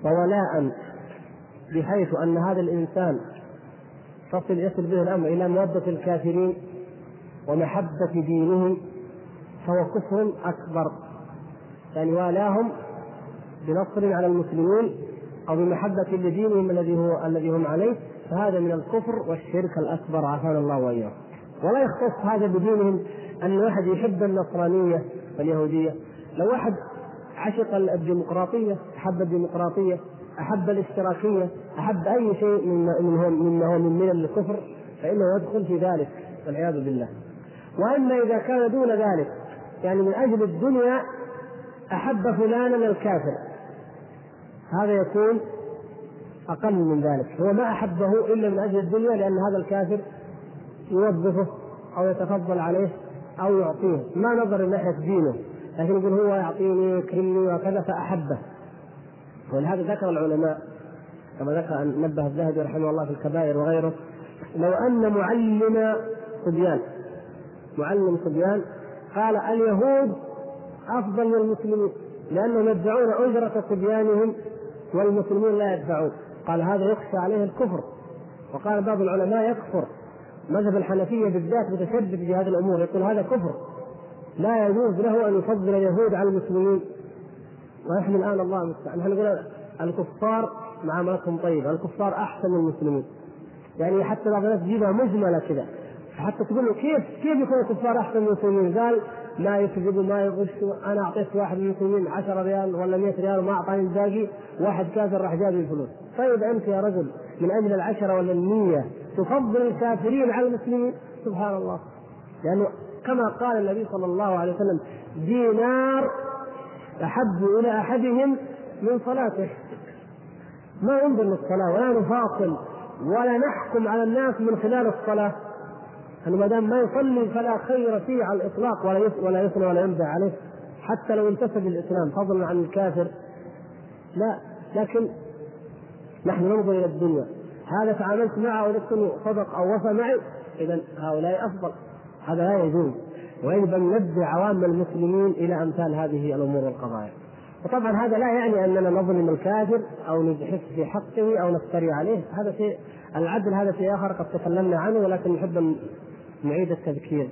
وولاء بحيث أن هذا الإنسان تصل يصل به الأمر إلى مودة الكافرين ومحبة دينهم فهو كفر أكبر. يعني والاهم بنصر على المسلمين أو بمحبة لدينهم الذي هو الذي هم عليه فهذا من الكفر والشرك الأكبر عافانا الله واياه ولا يختص هذا بدينهم أن الواحد يحب النصرانية واليهودية. لو واحد عشق الديمقراطية أحب الديمقراطية أحب الاشتراكية أحب أي شيء مما مما هو من من الكفر فإنه يدخل في ذلك والعياذ بالله. وأما إذا كان دون ذلك يعني من أجل الدنيا أحب فلانا الكافر. هذا يكون أقل من ذلك. هو ما أحبه إلا من أجل الدنيا لأن هذا الكافر يوظفه أو يتفضل عليه أو يعطيه. ما نظر ناحية دينه. لكن يقول هو يعطيني يكرمني وكذا فأحبه. ولهذا ذكر العلماء كما ذكر نبه الذهبي رحمه الله في الكبائر وغيره لو أن معلم صبيان معلم صبيان قال اليهود أفضل من المسلمين لأنهم يدفعون اجره صبيانهم والمسلمون لا يدفعون قال هذا يخشى عليه الكفر. وقال بعض العلماء يكفر. مذهب الحنفية بالذات متشدد في هذه الأمور يقول هذا كفر. لا يجوز له أن يفضل اليهود على المسلمين. ونحن الآن الله المستعان. نحن نقول الكفار معاملتهم طيبة، الكفار أحسن من المسلمين. يعني حتى بعض الناس تجيبها مجملة كذا حتى تقول له كيف كيف يكون الكفار أحسن من المسلمين؟ قال ما يكذب ما يغش. أنا أعطيت واحد من المسلمين 10 ريال ولا 100 ريال وما أعطاني الباقي. واحد كافر راح جاب الفلوس. طيب أنت يا رجل من أجل العشرة ولا المية تفضل الكافرين على المسلمين؟ سبحان الله. لأنه كما قال النبي صلى الله عليه وسلم دينار أحب إلى أحدهم من صلاته. ما ينظر للصلاة ولا نفاصل ولا نحكم على الناس من خلال الصلاة. أنه ما دام ما يصلي فلا خير فيه على الإطلاق ولا ولا يثنى ولا ينبع عليه حتى لو انتسب الإسلام فضلا عن الكافر. لا لكن نحن ننظر إلى الدنيا. هذا تعاملت معه ولكن صدق أو وفى معي إذا هؤلاء أفضل. هذا لا يجوز. ويجب أن ننبه عوام المسلمين إلى أمثال هذه الأمور والقضايا. وطبعا هذا لا يعني أننا نظلم الكافر أو نجحف في حقه أو نفتري عليه. هذا شيء العدل هذا شيء آخر قد تكلمنا عنه ولكن نحب أن نعيد التذكير.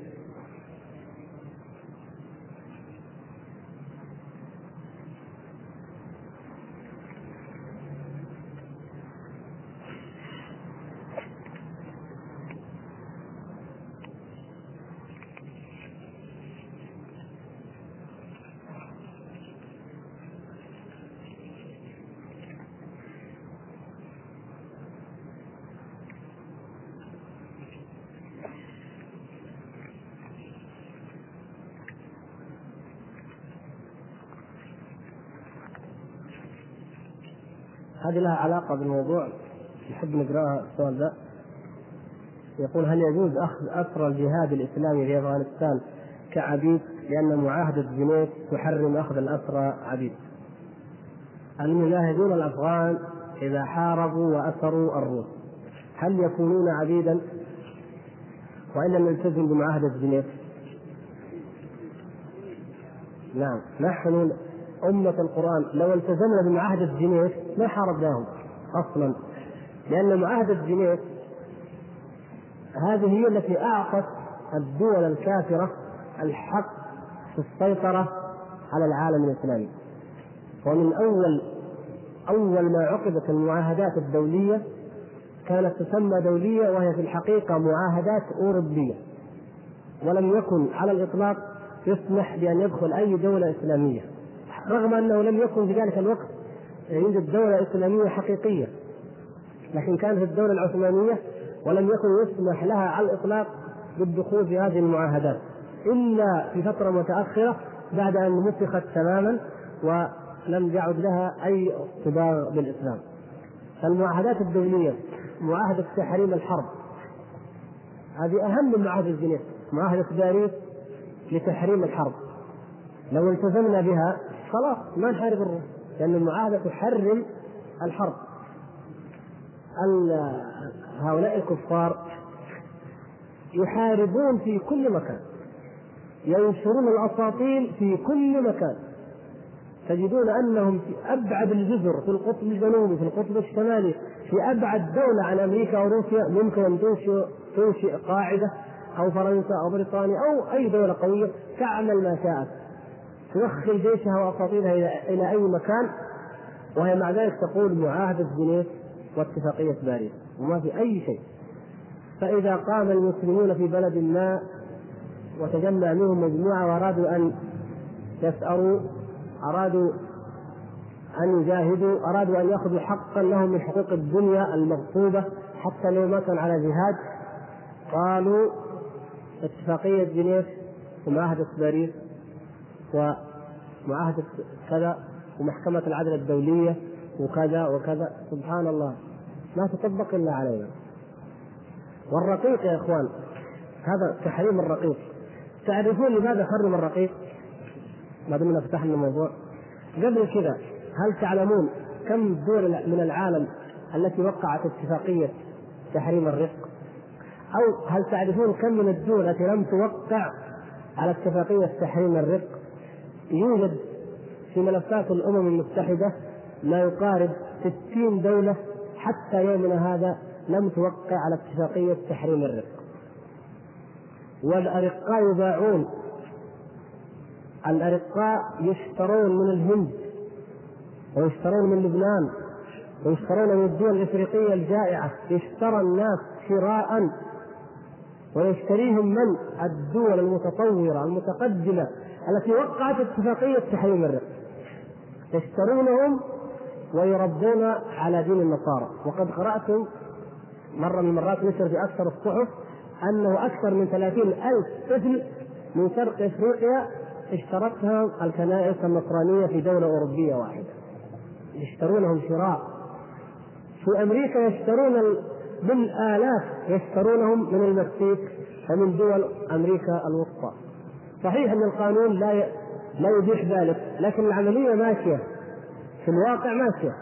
هذه لها علاقة بالموضوع. نحب نقراها السؤال ذا يقول هل يجوز أخذ أسرى الجهاد الإسلامي في أفغانستان كعبيد؟ لأن معاهدة جنيف تحرم أخذ الأسرى عبيد. المجاهدون الأفغان إذا حاربوا وأسروا الروس هل يكونون عبيدا؟ وإن لم يلتزم بمعاهدة جنيف؟ نعم. نحن أمة القرآن لو التزمنا بمعاهدة جنيف ما حاربناهم أصلا. لأن معاهدة جنيف هذه هي التي أعطت الدول الكافرة الحق في السيطرة على العالم الإسلامي. ومن أول أول ما عقدت المعاهدات الدولية كانت تسمى دولية وهي في الحقيقة معاهدات أوروبية. ولم يكن على الإطلاق يسمح بأن يدخل أي دولة إسلامية. رغم أنه لم يكن في ذلك الوقت يوجد دولة إسلامية حقيقية لكن كانت الدولة العثمانية ولم يكن يسمح لها على الإطلاق بالدخول في هذه المعاهدات إلا في فترة متأخرة بعد أن مسخت تماما ولم يعد لها أي اصطباغ بالإسلام. فالمعاهدات الدولية معاهدة تحريم الحرب هذه أهم من معاهده جنيف معاهدة باريس لتحريم الحرب. لو التزمنا بها خلاص ما نحارب الروس لأن المعاهدة تحرم الحرب. هؤلاء الكفار يحاربون في كل مكان. ينشرون الأساطيل في كل مكان. تجدون أنهم في أبعد الجزر في القطب الجنوبي في القطب الشمالي في أبعد دولة عن أمريكا وروسيا. ممكن أن تنشئ تنشئ قاعدة أو فرنسا أو بريطانيا أو أي دولة قوية تعمل ما شاءت. توخي جيشها واساطيلها إلى أي مكان وهي مع ذلك تقول معاهدة جنيف واتفاقية باريس وما في أي شيء. فإذا قام المسلمون في بلد ما وتجمع منهم مجموعة وارادوا أن يسأروا أرادوا أن يجاهدوا أرادوا أن يأخذوا حقا لهم من حقوق الدنيا المغصوبة حتى لو ما كان على جهاد. قالوا اتفاقية جنيف ومعاهدة باريس ومعاهدة كذا ومحكمة العدل الدولية وكذا وكذا سبحان الله ما تطبق إلا علينا والرقيق يا إخوان هذا تحريم الرقيق تعرفون لماذا حرم الرقيق؟ ما دمنا فتحنا الموضوع قبل كذا هل تعلمون كم دول من العالم التي وقعت اتفاقية تحريم الرق؟ أو هل تعرفون كم من الدول التي لم توقع على اتفاقية تحريم الرق؟ يوجد في ملفات الأمم المتحدة ما يقارب 60 دولة حتى يومنا هذا لم توقع على اتفاقية تحريم الرق. والأرقاء يباعون. الأرقاء يشترون من الهند ويشترون من لبنان ويشترون من الدول الإفريقية الجائعة. يشترى الناس شراء ويشتريهم من؟ الدول المتطورة المتقدمة. التي وقعت اتفاقية تحريم الرق. يشترونهم ويربون على دين النصارى. وقد قرأت مرة من المرات نشر في أكثر الصحف أنه أكثر من ثلاثين ألف طفل من شرق إفريقيا اشترتها الكنائس النصرانية في دولة أوروبية واحدة. يشترونهم شراء. في أمريكا يشترون بالآلاف يشترونهم من المكسيك ومن دول أمريكا الوسطى. صحيح أن القانون لا لا يبيح ذلك لكن العملية ماشية. في الواقع ماشية.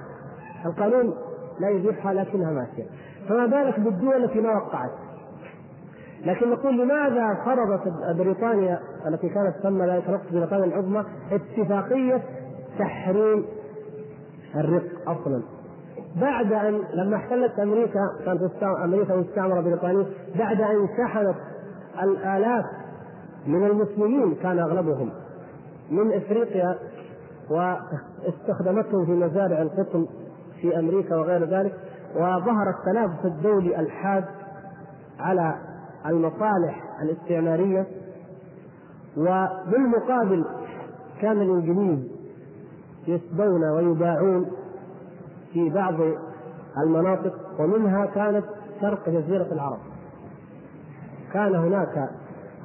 القانون لا يبيحها لكنها ماشية. فما بالك بالدول التي ما وقعت؟ لكن نقول لماذا فرضت بريطانيا التي كانت تسمى ذلك الوقت بريطانيا العظمى اتفاقية تحريم الرق أصلا؟ بعد أن لما احتلت أمريكا كانت أمريكا مستعمرة بريطانيه بعد أن شحنت الآلاف من المسلمين كان أغلبهم من إفريقيا واستخدمتهم في مزارع القطن في أمريكا وغير ذلك وظهر التنافس الدولي الحاد على المصالح الاستعمارية. وبالمقابل كان الإنجليز يسبون ويباعون في بعض المناطق ومنها كانت شرق جزيرة العرب. كان هناك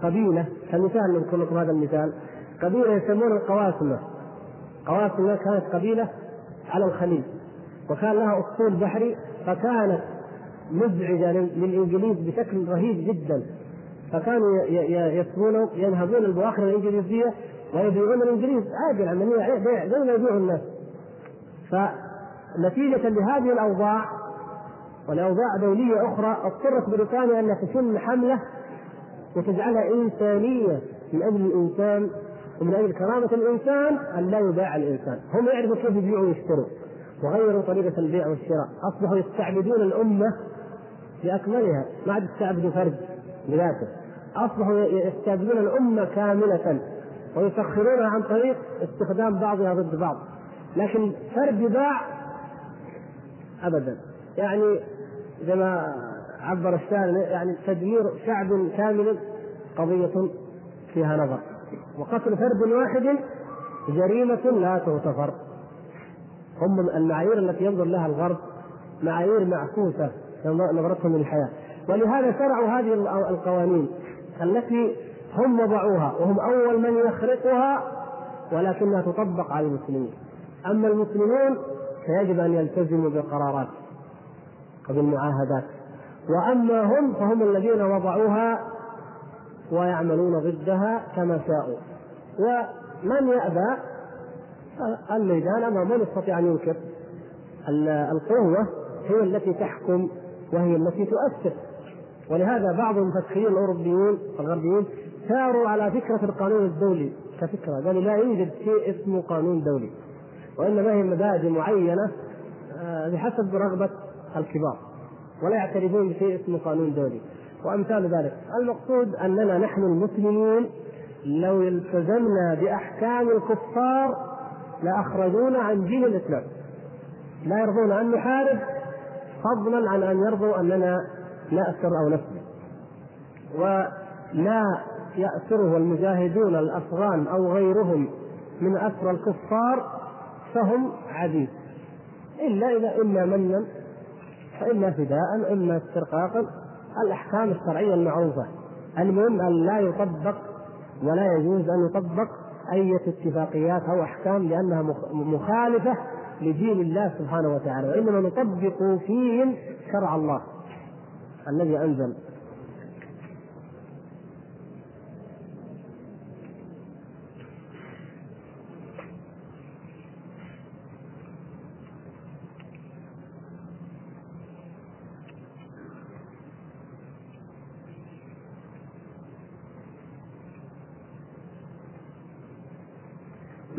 قبيلة كمثال نذكر لكم هذا المثال. قبيلة يسمونها القواسمه قواسمة كانت قبيلة على الخليج وكان لها اسطول بحري فكانت مزعجة للإنجليز بشكل رهيب جدا. فكانوا يسمون ينهبون البواخر الإنجليزية ويبيعون الإنجليز عادي العملية بيع زي ما يبيعوا الناس. فنتيجة لهذه الأوضاع ولاوضاع دولية أخرى اضطرت بريطانيا أن تشن حملة وتجعلها إنسانية من أجل الإنسان ومن أجل كرامة الإنسان أن لا يباع الإنسان، هم يعرفوا كيف يبيعوا ويشتروا. وغيروا طريقة البيع والشراء، أصبحوا يستعبدون الأمة بأكملها، ما عاد يستعبدوا فرد بذاته، أصبحوا يستعبدون الأمة كاملة ويسخرونها عن طريق استخدام بعضها ضد بعض، لكن فرد يباع ابدا، يعني زي ما عبر الشاعر يعني تدمير شعب كامل قضية فيها نظر. وقتل فرد واحد جريمة لا تغتفر. هم المعايير التي ينظر لها الغرب معايير معكوسة نظرتهم للحياة. ولهذا شرعوا هذه القوانين التي هم وضعوها وهم أول من يخرقها ولكنها تطبق على المسلمين. أما المسلمون فيجب أن يلتزموا بالقرارات وبالمعاهدات. وأما هم فهم الذين وضعوها ويعملون ضدها كما شاءوا. ومن يأبى الميدان امام من يستطيع أن ينكر. القوة هي التي تحكم وهي التي تؤثر. ولهذا بعض المفكرين الأوروبيين الغربيين ساروا على فكرة القانون الدولي. كفكرة قالوا لا يوجد شيء اسمه قانون دولي. وإنما هي مبادئ معينة آه، بحسب رغبة الكبار. ولا يعترفون بشيء اسمه قانون دولي. وأمثال ذلك. المقصود أننا نحن المسلمين لو التزمنا بأحكام الكفار لأخرجونا عن دين الإسلام. لا يرضون أن نحارب فضلا عن أن يرضوا أننا نأسر أو نسلم. ولا يأسره المجاهدون الأفغان أو غيرهم من اسرى الكفار فهم عبيد. إلا اذا اما منا فإما فداء إما استرقاقا. الأحكام الشرعية المعروفة. المهم أن لا يطبق ولا يجوز أن يطبق أي اتفاقيات أو أحكام لأنها مخالفة لدين الله سبحانه وتعالى وإنما نطبق فيهم شرع الله الذي أنزل.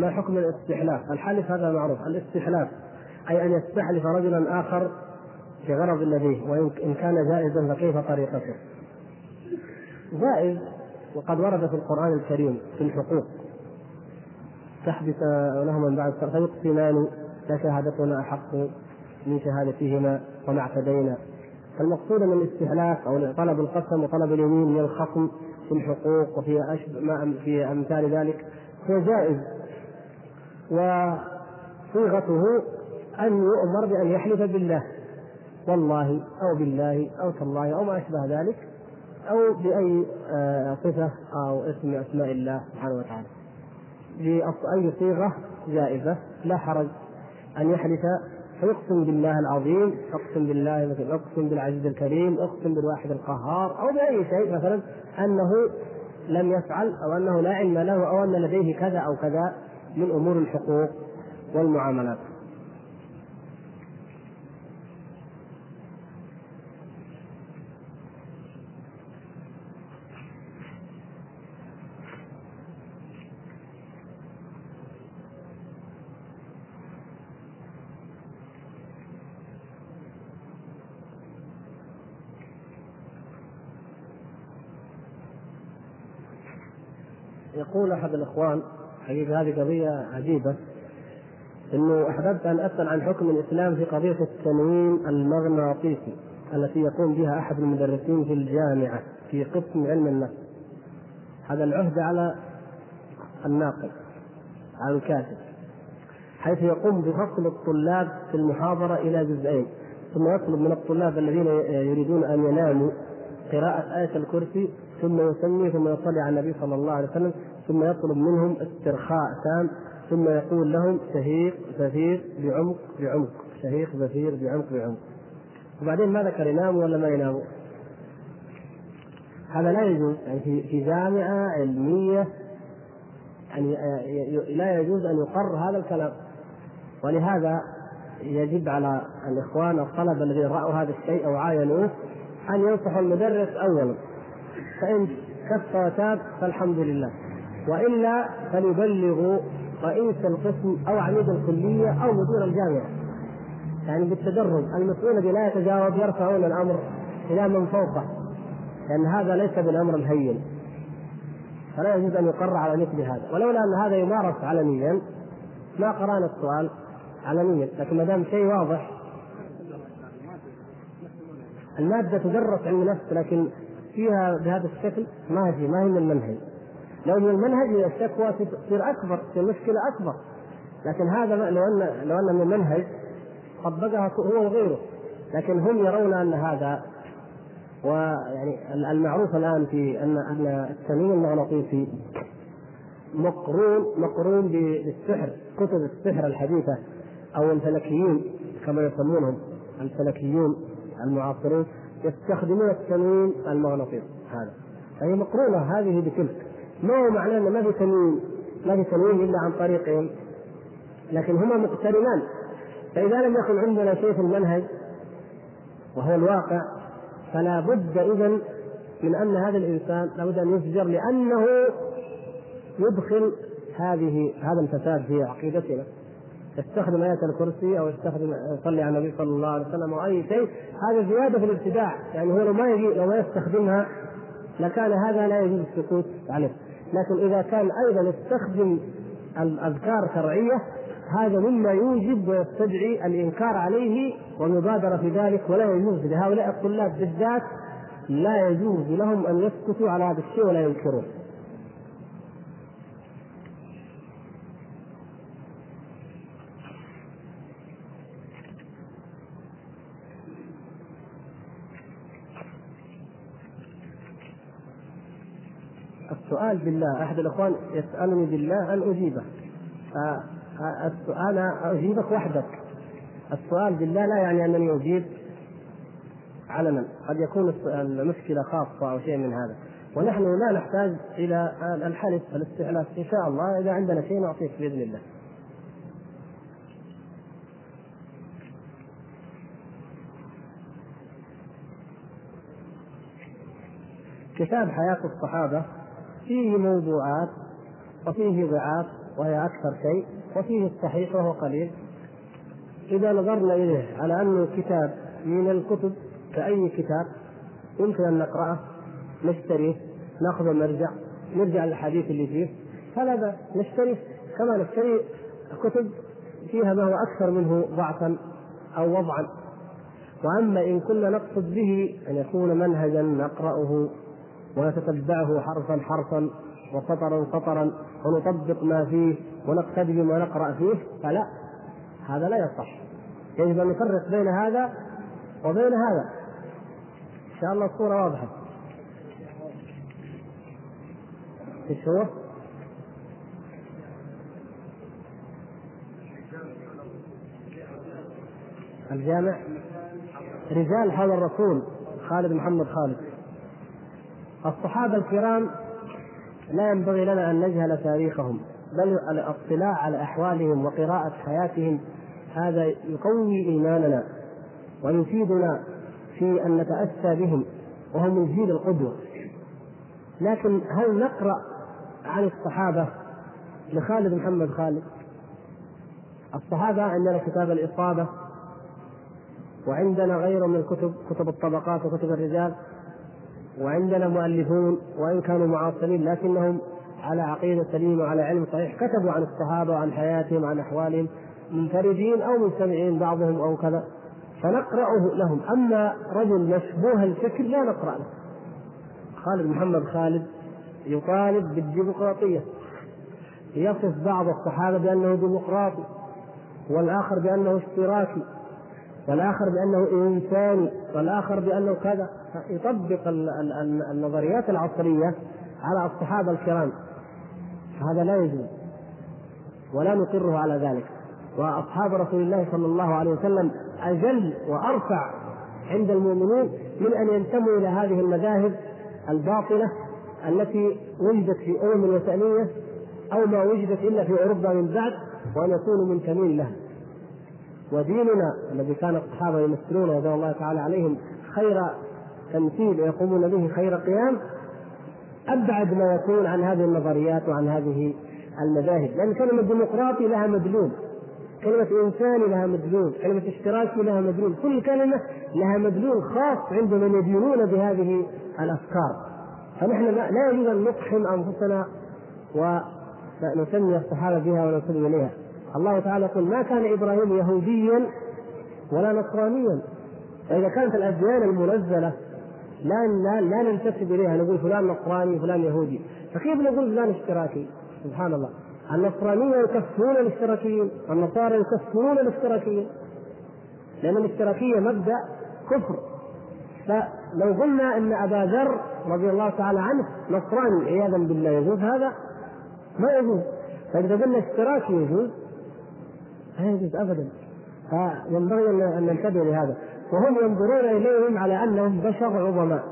ما حكم الاستحلاف؟ الحلف هذا معروف، الاستحلاف أي أن يستحلف رجلا آخر بغرض لديه وإن كان جائزا فكيف طريقته؟ جائز وقد ورد في القرآن الكريم في الحقوق تحبس له من بعد فيقسمان لشهادتنا أحق من شهادتهما وما اعتدينا فالمقصود من الاستحلاف أو طلب القسم وطلب اليمين من الخصم في الحقوق وفي أشب... في أمثال ذلك هو جائز وصيغته أن يؤمر بأن يحلف بالله والله أو بالله أو تالله أو ما أشبه ذلك أو بأي آه، صفة أو اسم أسماء الله سبحانه وتعالى. بأي صيغة جائزة لا حرج أن يحلف فيقسم بالله العظيم اقسم بالله مثلا اقسم بالعزيز الكريم اقسم بالواحد القهار أو بأي شيء مثلا أنه لم يفعل أو أنه لا علم له أو أن لديه كذا أو كذا. من امور الحقوق والمعاملات. يقول أحد الإخوان حقيقة هذه قضية عجيبة إنه أحببت أن أسأل عن حكم الإسلام في قضية التنويم المغناطيسي التي يقوم بها أحد المدرسين في الجامعة في قسم علم النفس. هذا العهد على الناقل على الكاتب حيث يقوم بفصل الطلاب في المحاضرة إلى جزئين. ثم يطلب من الطلاب الذين يريدون أن يناموا قراءة آية الكرسي ثم يسمي ثم يصلي على النبي صلى الله عليه وسلم. ثم يطلب منهم استرخاء تام ثم يقول لهم شهيق زفير بعمق بعمق شهيق زفير بعمق بعمق. وبعدين ما ذكر يناموا ولا ما يناموا هذا لا يجوز يعني في في جامعة علمية يعني لا يجوز أن يقر هذا الكلام. ولهذا يجب على الإخوان الطلبة الذين رأوا هذا الشيء أو عاينوه أن ينصحوا المدرس أولا. فإن كف وتاب فالحمد لله. وإلا فليبلغوا رئيس القسم أو عميد الكلية أو مدير الجامعة. يعني بالتدرج المسؤول الذي لا يتجاوب يرفعون الأمر إلى من فوقه لأن هذا ليس بالأمر الهين. فلا يجوز أن يقر على مثل هذا. ولولا أن هذا يمارس علنيا ما قرأنا السؤال علنيا لكن ما دام شيء واضح. المادة تدرس علم النفس لكن فيها بهذا الشكل ما هي ما هي من المنهج. لو من المنهج الشكوى تصير اكبر تصير مشكله أكبر. لكن هذا لو ان لو أن من المنهج طبقها هو وغيره. لكن هم يرون أن هذا ويعني المعروف الآن في ان أن التنويم المغناطيسي مقرون مقرون بالسحر كتب السحر الحديثة أو الفلكيين كما يسمونهم الفلكيون المعاصرون يستخدمون التنويم المغناطيسي. هذا. فهي مقرونة هذه بتلك. ما هو معناه إنه ما في تنوين؟ ما في تنوين إلا عن طريقهم. لكن هما مقترنان. فإذا لم يكن عندنا شيء في المنهج وهو الواقع فلا بد اذا من أن هذا الإنسان لابد أن يفجر لأنه يدخل هذه هذا الفساد في عقيدتنا. يستخدم آية الكرسي أو يستخدم يصلي على النبي صلى الله عليه وسلم أو أي شيء. هذا زيادة في الابتداع. يعني هو لو ما يجي لو ما يستخدمها لكان هذا لا يجوز السكوت عليه. لكن إذا كان أيضا يستخدم الأذكار شرعية هذا مما يوجب ويستدعي الإنكار عليه والمبادرة في ذلك ولا يجوز لهؤلاء الطلاب بالذات لا يجوز لهم أن يسكتوا على هذا الشيء ولا ينكروه السؤال بالله. أحد الإخوان يسألني بالله أن اجيبه أنا أجيبك وحدك. السؤال بالله لا يعني أنني أجيب علنا. قد يكون المشكلة خاصة أو شيء من هذا. ونحن لا نحتاج إلى الحلف الاستحلاف إن شاء الله إذا عندنا شيء نعطيك بإذن الله. كتاب حياة الصحابة فيه موضوعات وفيه ضعاف وهي أكثر شيء وفيه الصحيح وهو قليل. إذا نظرنا إليه على أنه كتاب من الكتب كأي كتاب يمكن أن نقرأه نشتريه نأخذ ونرجع نرجع للحديث اللي فيه. فلا بأس نشتريه كما نشتري كتب فيها ما هو أكثر منه ضعفا أو وضعا. وأما إن كنا نقصد به أن يكون منهجا نقرأه. ونتتبعه حرفا حرفا وسطرا سطرا ونطبق ما فيه ونقتدي بما نقرأ فيه فلا هذا لا يصح. يجب أن نفرق بين هذا وبين هذا. إن شاء الله الصورة واضحة. إيش هو؟ الجامع؟ رجال حول الرسول. خالد محمد خالد. الصحابة الكرام لا ينبغي لنا أن نجهل تاريخهم بل الاطلاع على أحوالهم وقراءة حياتهم هذا يقوي إيماننا ويفيدنا في أن نتأسى بهم وهم من جيل القدوة. لكن هل نقرأ عن الصحابة لخالد محمد خالد؟ الصحابة عندنا كتاب الإصابة وعندنا غيره من الكتب كتب الطبقات وكتب الرجال. وعندنا مؤلفون وإن كانوا معاصرين لكنهم على عقيدة سليمة وعلى علم صحيح كتبوا عن الصحابة وعن حياتهم وعن أحوالهم منفردين أو مجتمعين بعضهم أو كذا فنقرأه لهم. أما رجل مشبوه الفكر لا نقرأ له. خالد محمد خالد يطالب بالديمقراطية. يصف بعض الصحابة بأنه ديمقراطي والآخر بأنه اشتراكي. والآخر بأنه إنساني والآخر بأنه كذا. يطبق النظريات العصرية على الصحابة الكرام. هذا لا يجوز ولا نقره على ذلك. وأصحاب رسول الله صلى الله عليه وسلم أجل وأرفع عند المؤمنين من أن ينتموا إلى هذه المذاهب الباطلة التي وجدت في أمم وثنية أو ما وجدت إلا في أوروبا من بعد وأن يكونوا منتمين لها. وديننا الذي كان الصحابه يمثلون رضي الله تعالى عليهم خير تمثيل ويقومون به خير قيام أبعد ما يكون عن هذه النظريات وعن هذه المذاهب لأن كلمة ديمقراطي لها مدلول كلمة إنساني لها مدلول، كلمة اشتراكي لها مدلول، كل كلمة لها مدلول خاص عند من يدينون بهذه الأفكار. فنحن لا يجوز أن نقحم أنفسنا ونسمي الصحابة بها ونسمي إليها، الله تعالى يقول ما كان إبراهيم يهوديا ولا نصرانيا. فإذا كانت الأديان المنزلة لا لا لا ننتسب إليها نقول فلان نصراني فلان يهودي. فكيف نقول فلان إشتراكي؟ سبحان الله. النصرانية يكفرون الإشتراكيين النصارى يكفرون الإشتراكيين. لأن الإشتراكية مبدأ كفر. فلو قلنا إن أبا ذر رضي الله تعالى عنه نصراني عياذا بالله يجوز هذا؟ ما يجوز. فإذا قلنا إشتراكي يجوز لا يجوز ابدا. فينبغي ان ننتبه لهذا. وهم ينظرون إليهم على أنهم بشر عظماء.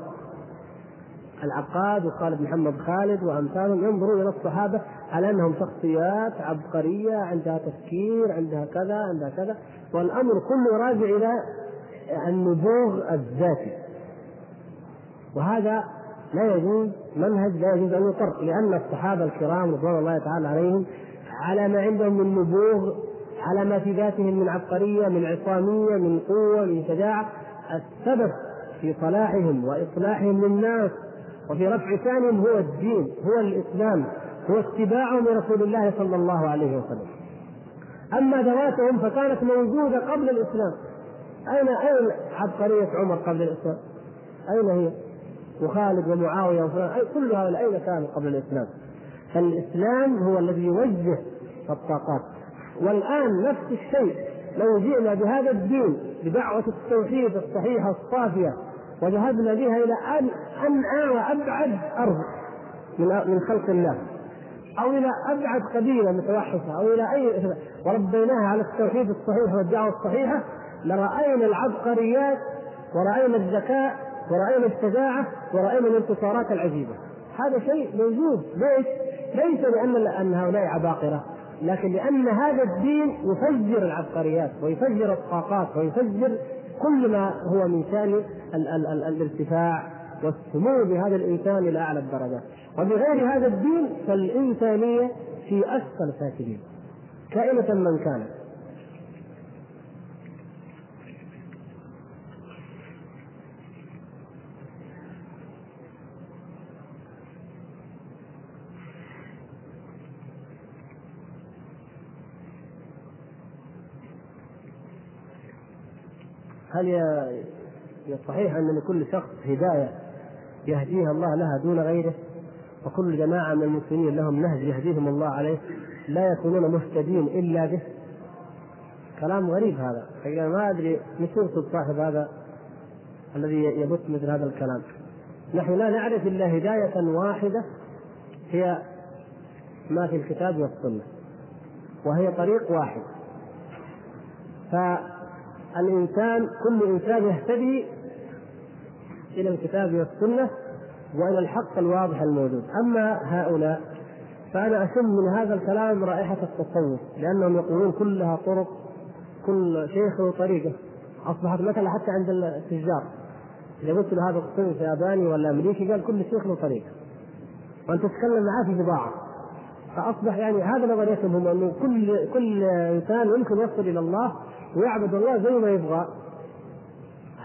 العقاد وخالد محمد خالد وأمثالهم ينظرون إلى الصحابة على أنهم شخصيات عبقرية عندها تفكير عندها كذا عندها كذا. والأمر كله راجع إلى النبوغ الذاتي. وهذا لا يجوز منهج لا يجوز أن يقر لأن الصحابة الكرام رضوان الله تعالى عليهم على ما عندهم من نبوغ على ما في ذاتهم من عبقرية من عصامية من قوة من شجاعة السبب في صلاحهم وإصلاحهم للناس وفي رفع شأنهم هو الدين هو الإسلام هو اتباعهم لرسول الله صلى الله عليه وسلم أما ذواتهم فكانت موجودة قبل الإسلام أين أين عبقرية عمر قبل الإسلام؟ أين هي؟ وخالد ومعاوية وفلان كل هؤلاء أين كانوا قبل الإسلام؟ فالإسلام هو الذي يوجه الطاقات والآن نفس الشيء لو جئنا بهذا الدين بدعوة التوحيد الصحيحة الصافية وذهبنا بها إلى أن أنعى وأبعد أرض من خلق الله أو إلى أبعد قبيلة متوحشة أو إلى أي وربيناها على التوحيد الصحيح والدعوة الصحيحة لرأينا العبقريات ورأينا الذكاء ورأينا الشجاعة ورأينا الانتصارات العجيبة هذا شيء موجود ليش؟ ليس لأن أن هؤلاء عباقرة لكن لأن هذا الدين يفجر العبقريات ويفجر الطاقات ويفجر كل ما هو من شأن الارتفاع والسمو بهذا الإنسان إلى أعلى الدرجات. وبغير هذا الدين فالإنسانية في أسفل ساكنين كائنة من كانت. هل صحيح أن لكل شخص هداية يهديها الله لها دون غيره؟ وكل جماعة من المسلمين لهم نهج يهديهم الله عليه لا يكونون مهتدين إلا به؟ كلام غريب هذا. ما أدري مش يقصد صاحب هذا الذي يبث مثل هذا الكلام. نحن لا نعرف إلا هداية واحدة هي ما في الكتاب والسنة وهي طريق واحد. فالإنسان كل إنسان يهتدي إلى الكتاب والسنة وإلى الحق الواضح الموجود. أما هؤلاء فأنا أشم من هذا الكلام رائحة التصوف لأنهم يقولون كلها طرق كل شيخ له طريقة. أصبحت مثلا حتى عند التجار إذا قلت له هذا التصوف ياباني ولا أمريكي قال كل شيخ له طريقة. وأنت تتكلم معاه في بضاعة فأصبح يعني هذا نظريتهم هم أنه كل كل إنسان يمكن يصل إلى الله ويعبد الله زي ما يبغى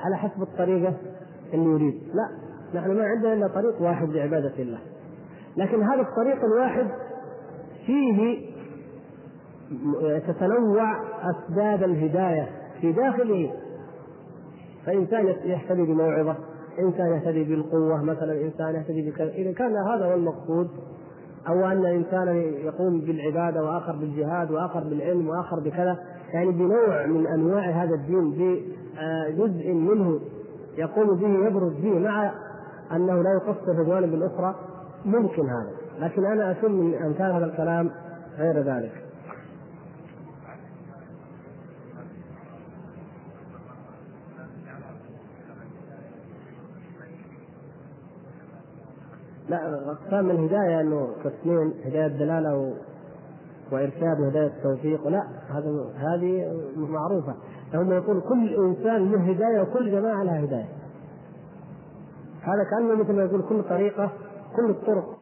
على حسب الطريقة اللي يريد، لا نحن ما عندنا إلا طريق واحد لعبادة الله. لكن هذا الطريق الواحد فيه تتنوع أسباب الهداية في داخله فانسان يهتدي بموعظة، انسان يهتدي بالقوة مثلا، انسان يهتدي بكذا، إذا كان هذا هو المقصود أو أن انسانا يقوم بالعبادة وآخر بالجهاد وآخر بالعلم وآخر بكذا يعني بنوع من أنواع هذا الدين بجزء منه يقوم به يبرز به مع أنه لا يقصر في الجوانب الأخرى ممكن هذا. لكن أنا أشم من امثال هذا الكلام غير ذلك. لا اقسام الهدايه إنه قسمين هداية دلاله و... وإرشاد وهدايه توفيق لا هذا هذه معروفة. هم يقول كل إنسان له هداية وكل جماعة لها هداية. هذا كأنه مثل ما يقول كل طريقة كل الطرق